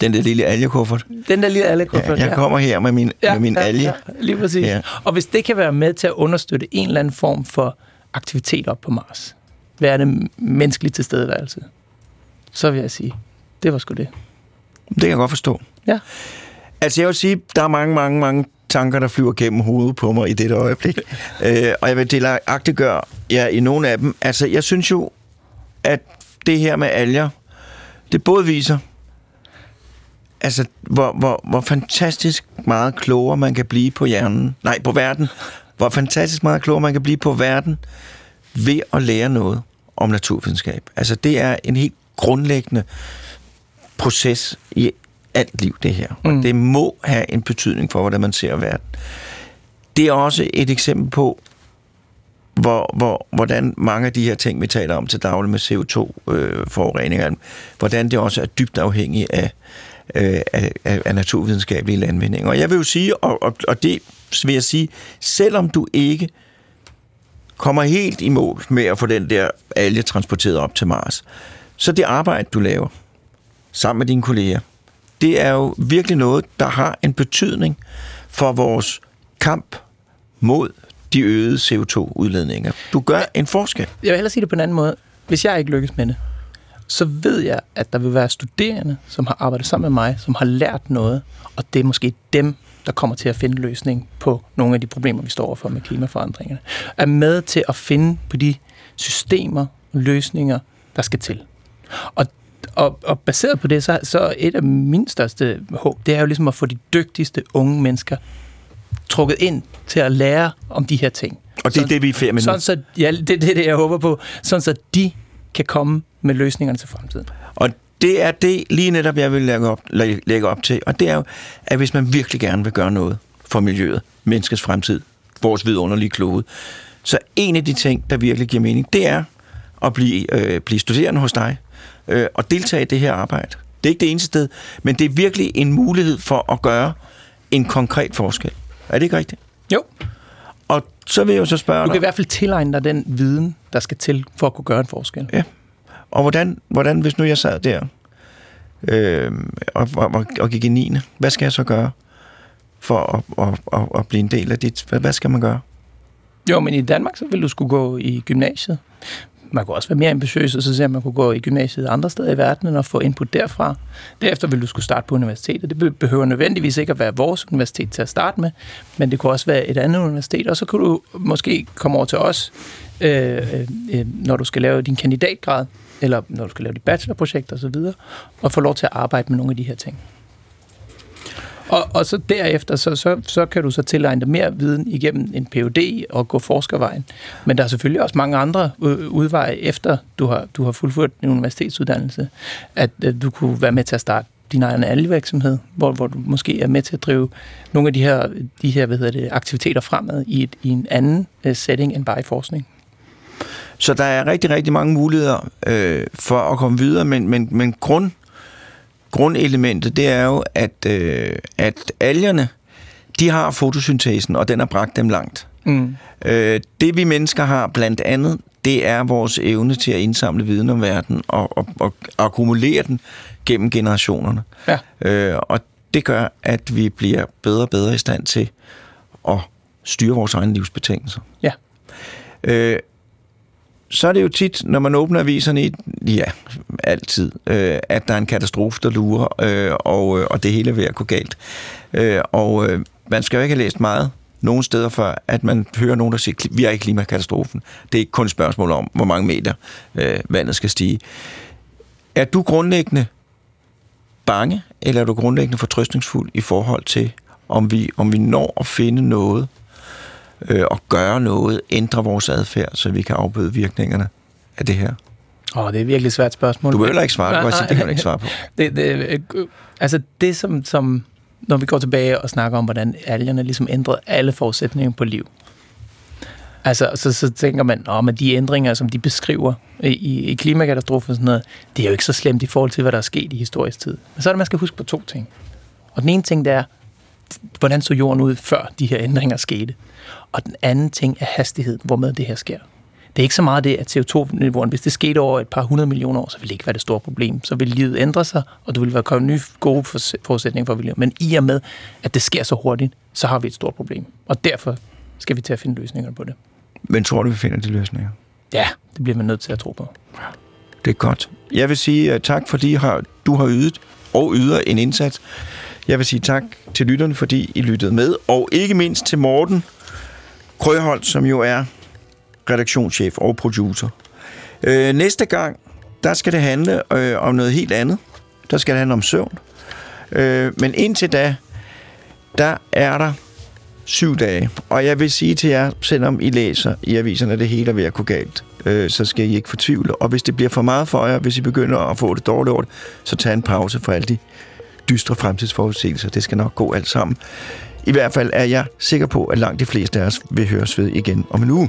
Den der lille algekuffert. Den der lille alge Ja, jeg kommer her med min, med min alge. Ja, lige præcis. Ja. Ja. Og hvis det kan være med til at understøtte en eller anden form for aktivitet op på Mars, hvad er det menneskelige tilstedeværelse, så vil jeg sige, det var sgu det. Det kan jeg godt forstå. Ja. Altså jeg vil sige, der er mange, mange, mange tanker, der flyver gennem hovedet på mig i dette øjeblik. øh, og jeg vil delagtiggøre jer i nogle af dem. Altså jeg synes jo, at det her med alger, det både viser, altså hvor, hvor, hvor fantastisk meget klogere man kan blive på hjernen, nej, på verden, hvor fantastisk meget klogere man kan blive på verden ved at lære noget om naturvidenskab. Altså det er en helt grundlæggende proces i alt liv, det her. Og Mm. det må have en betydning for, hvordan man ser verden. Det er også et eksempel på, hvor, hvor, hvordan mange af de her ting, vi taler om til daglig med CO2-forurening, øh, hvordan det også er dybt afhængigt af, øh, af, af naturvidenskabelige landvindinger. Og jeg vil jo sige, og, og, og det vil jeg sige, selvom du ikke kommer helt i mål med at få den der alge transporteret op til Mars, så det arbejde, du laver sammen med dine kolleger, det er jo virkelig noget, der har en betydning for vores kamp mod de øgede CO2-udledninger. Du gør en forskel. Jeg vil hellere sige det på en anden måde. Hvis jeg ikke lykkes med det, så ved jeg, at der vil være studerende, som har arbejdet sammen med mig, som har lært noget, og det er måske dem, der kommer til at finde løsning på nogle af de problemer, vi står overfor med klimaforandringerne. Er med til at finde på de systemer og løsninger, der skal til. Og, og, og baseret på det, så, så et af mine største håb, det er jo ligesom at få de dygtigste unge mennesker trukket ind til at lære om de her ting. Og det er det, vi er i med. Sådan så, ja, det er det, jeg håber på. Sådan så de kan komme med løsningerne til fremtiden. Og det er det lige netop, jeg vil lægge op, læ- lægge op til. Og det er jo, at hvis man virkelig gerne vil gøre noget for miljøet, menneskets fremtid, vores vidunderlige klode, så en af de ting, der virkelig giver mening, det er at blive, øh, blive studerende hos dig øh, og deltage i det her arbejde. Det er ikke det eneste sted, men det er virkelig en mulighed for at gøre en konkret forskel. Er det ikke rigtigt? Jo. Og så vil jeg jo så spørge Du kan dig, i hvert fald tilegne dig den viden, der skal til for at kunne gøre en forskel. Ja. Og hvordan, hvordan hvis nu jeg sad der øh, og, og, og gik i 9. Hvad skal jeg så gøre for at, at, at, at blive en del af dit? Hvad, hvad skal man gøre? Jo, men i Danmark, så vil du skulle gå i gymnasiet. Man kunne også være mere ambitiøs og så se, at man kunne gå i gymnasiet andre steder i verden og få input derfra. Derefter vil du skulle starte på universitetet. Det behøver nødvendigvis ikke at være vores universitet til at starte med, men det kunne også være et andet universitet, og så kunne du måske komme over til os, øh, øh, øh når du skal lave din kandidatgrad, eller når du skal lave dit bachelorprojekt osv., og, og få lov til at arbejde med nogle af de her ting. Og, og så derefter, så, så, så kan du så tilegne dig mere viden igennem en PhD og gå forskervejen. Men der er selvfølgelig også mange andre øh, udveje efter du har, du har fuldført en universitetsuddannelse, at at du kunne være med til at starte din egen algevirksomhed, hvor, hvor du måske er med til at drive nogle af de her, de her hvad hedder det, aktiviteter fremad i, et, i en anden øh, setting end bare i forskning. Så der er rigtig, rigtig mange muligheder øh, for at komme videre, men, men, men grund, grundelementet, det er jo, at, øh, at algerne, de har fotosyntesen, og den har bragt dem langt. Mm. Øh, det vi mennesker har blandt andet, det er vores evne til at indsamle viden om verden og, og, og akkumulere den gennem generationerne. Ja. Øh, og det gør, at vi bliver bedre og bedre i stand til at styre vores egne livsbetingelser. Ja. Øh, så er det jo tit, når man åbner aviserne i, ja, altid, øh, at der er en katastrofe, der lurer, øh, og, øh, og det hele er ved at gå galt. Øh, og øh, man skal jo ikke have læst meget nogen steder før, at man hører nogen, der siger, vi er i klimakatastrofen. Det er ikke kun et spørgsmål om, hvor mange meter øh, vandet skal stige. Er du grundlæggende bange, eller er du grundlæggende fortrøstningsfuld i forhold til, om vi, om vi når at finde noget, øh, og gøre noget, ændre vores adfærd, så vi kan afbøde virkningerne af det her? Åh, det er et virkelig svært spørgsmål. Du behøver ikke svare, sige, det kan du ikke svare på. Det, det, øh, altså det, som, som, når vi går tilbage og snakker om, hvordan algerne ligesom ændrede alle forudsætninger på liv. Altså, så, så tænker man, at de ændringer, som de beskriver i, i klimakatastrofen og sådan noget, det er jo ikke så slemt i forhold til, hvad der er sket i historisk tid. Men så er det, man skal huske på to ting. Og den ene ting, det er, hvordan så jorden ud, før de her ændringer skete. Og den anden ting er hastighed, hvormed det her sker. Det er ikke så meget det, at CO2-niveauet, hvis det skete over et par hundrede millioner år, så vil det ikke være det store problem. Så vil livet ændre sig, og du vil være kommet nye gode forudsætninger for livet. Men i og med, at det sker så hurtigt, så har vi et stort problem. Og derfor skal vi til at finde løsninger på det. Men tror du, vi finder de løsninger? Ja, det bliver man nødt til at tro på. Det er godt. Jeg vil sige uh, tak, fordi du har ydet og yder en indsats. Jeg vil sige tak til lytterne, fordi I lyttede med. Og ikke mindst til Morten Krøholt, som jo er redaktionschef og producer. Øh, næste gang, der skal det handle øh, om noget helt andet. Der skal det handle om søvn. Øh, men indtil da, der er der syv dage. Og jeg vil sige til jer, selvom I læser i aviserne, at det hele er ved at gå galt, øh, så skal I ikke fortvivle. Og hvis det bliver for meget for jer, hvis I begynder at få det dårligt over det, så tag en pause for alle de dystre fremtidsforudsigelser. Det skal nok gå alt sammen. I hvert fald er jeg sikker på, at langt de fleste af os vil høres ved igen om en uge.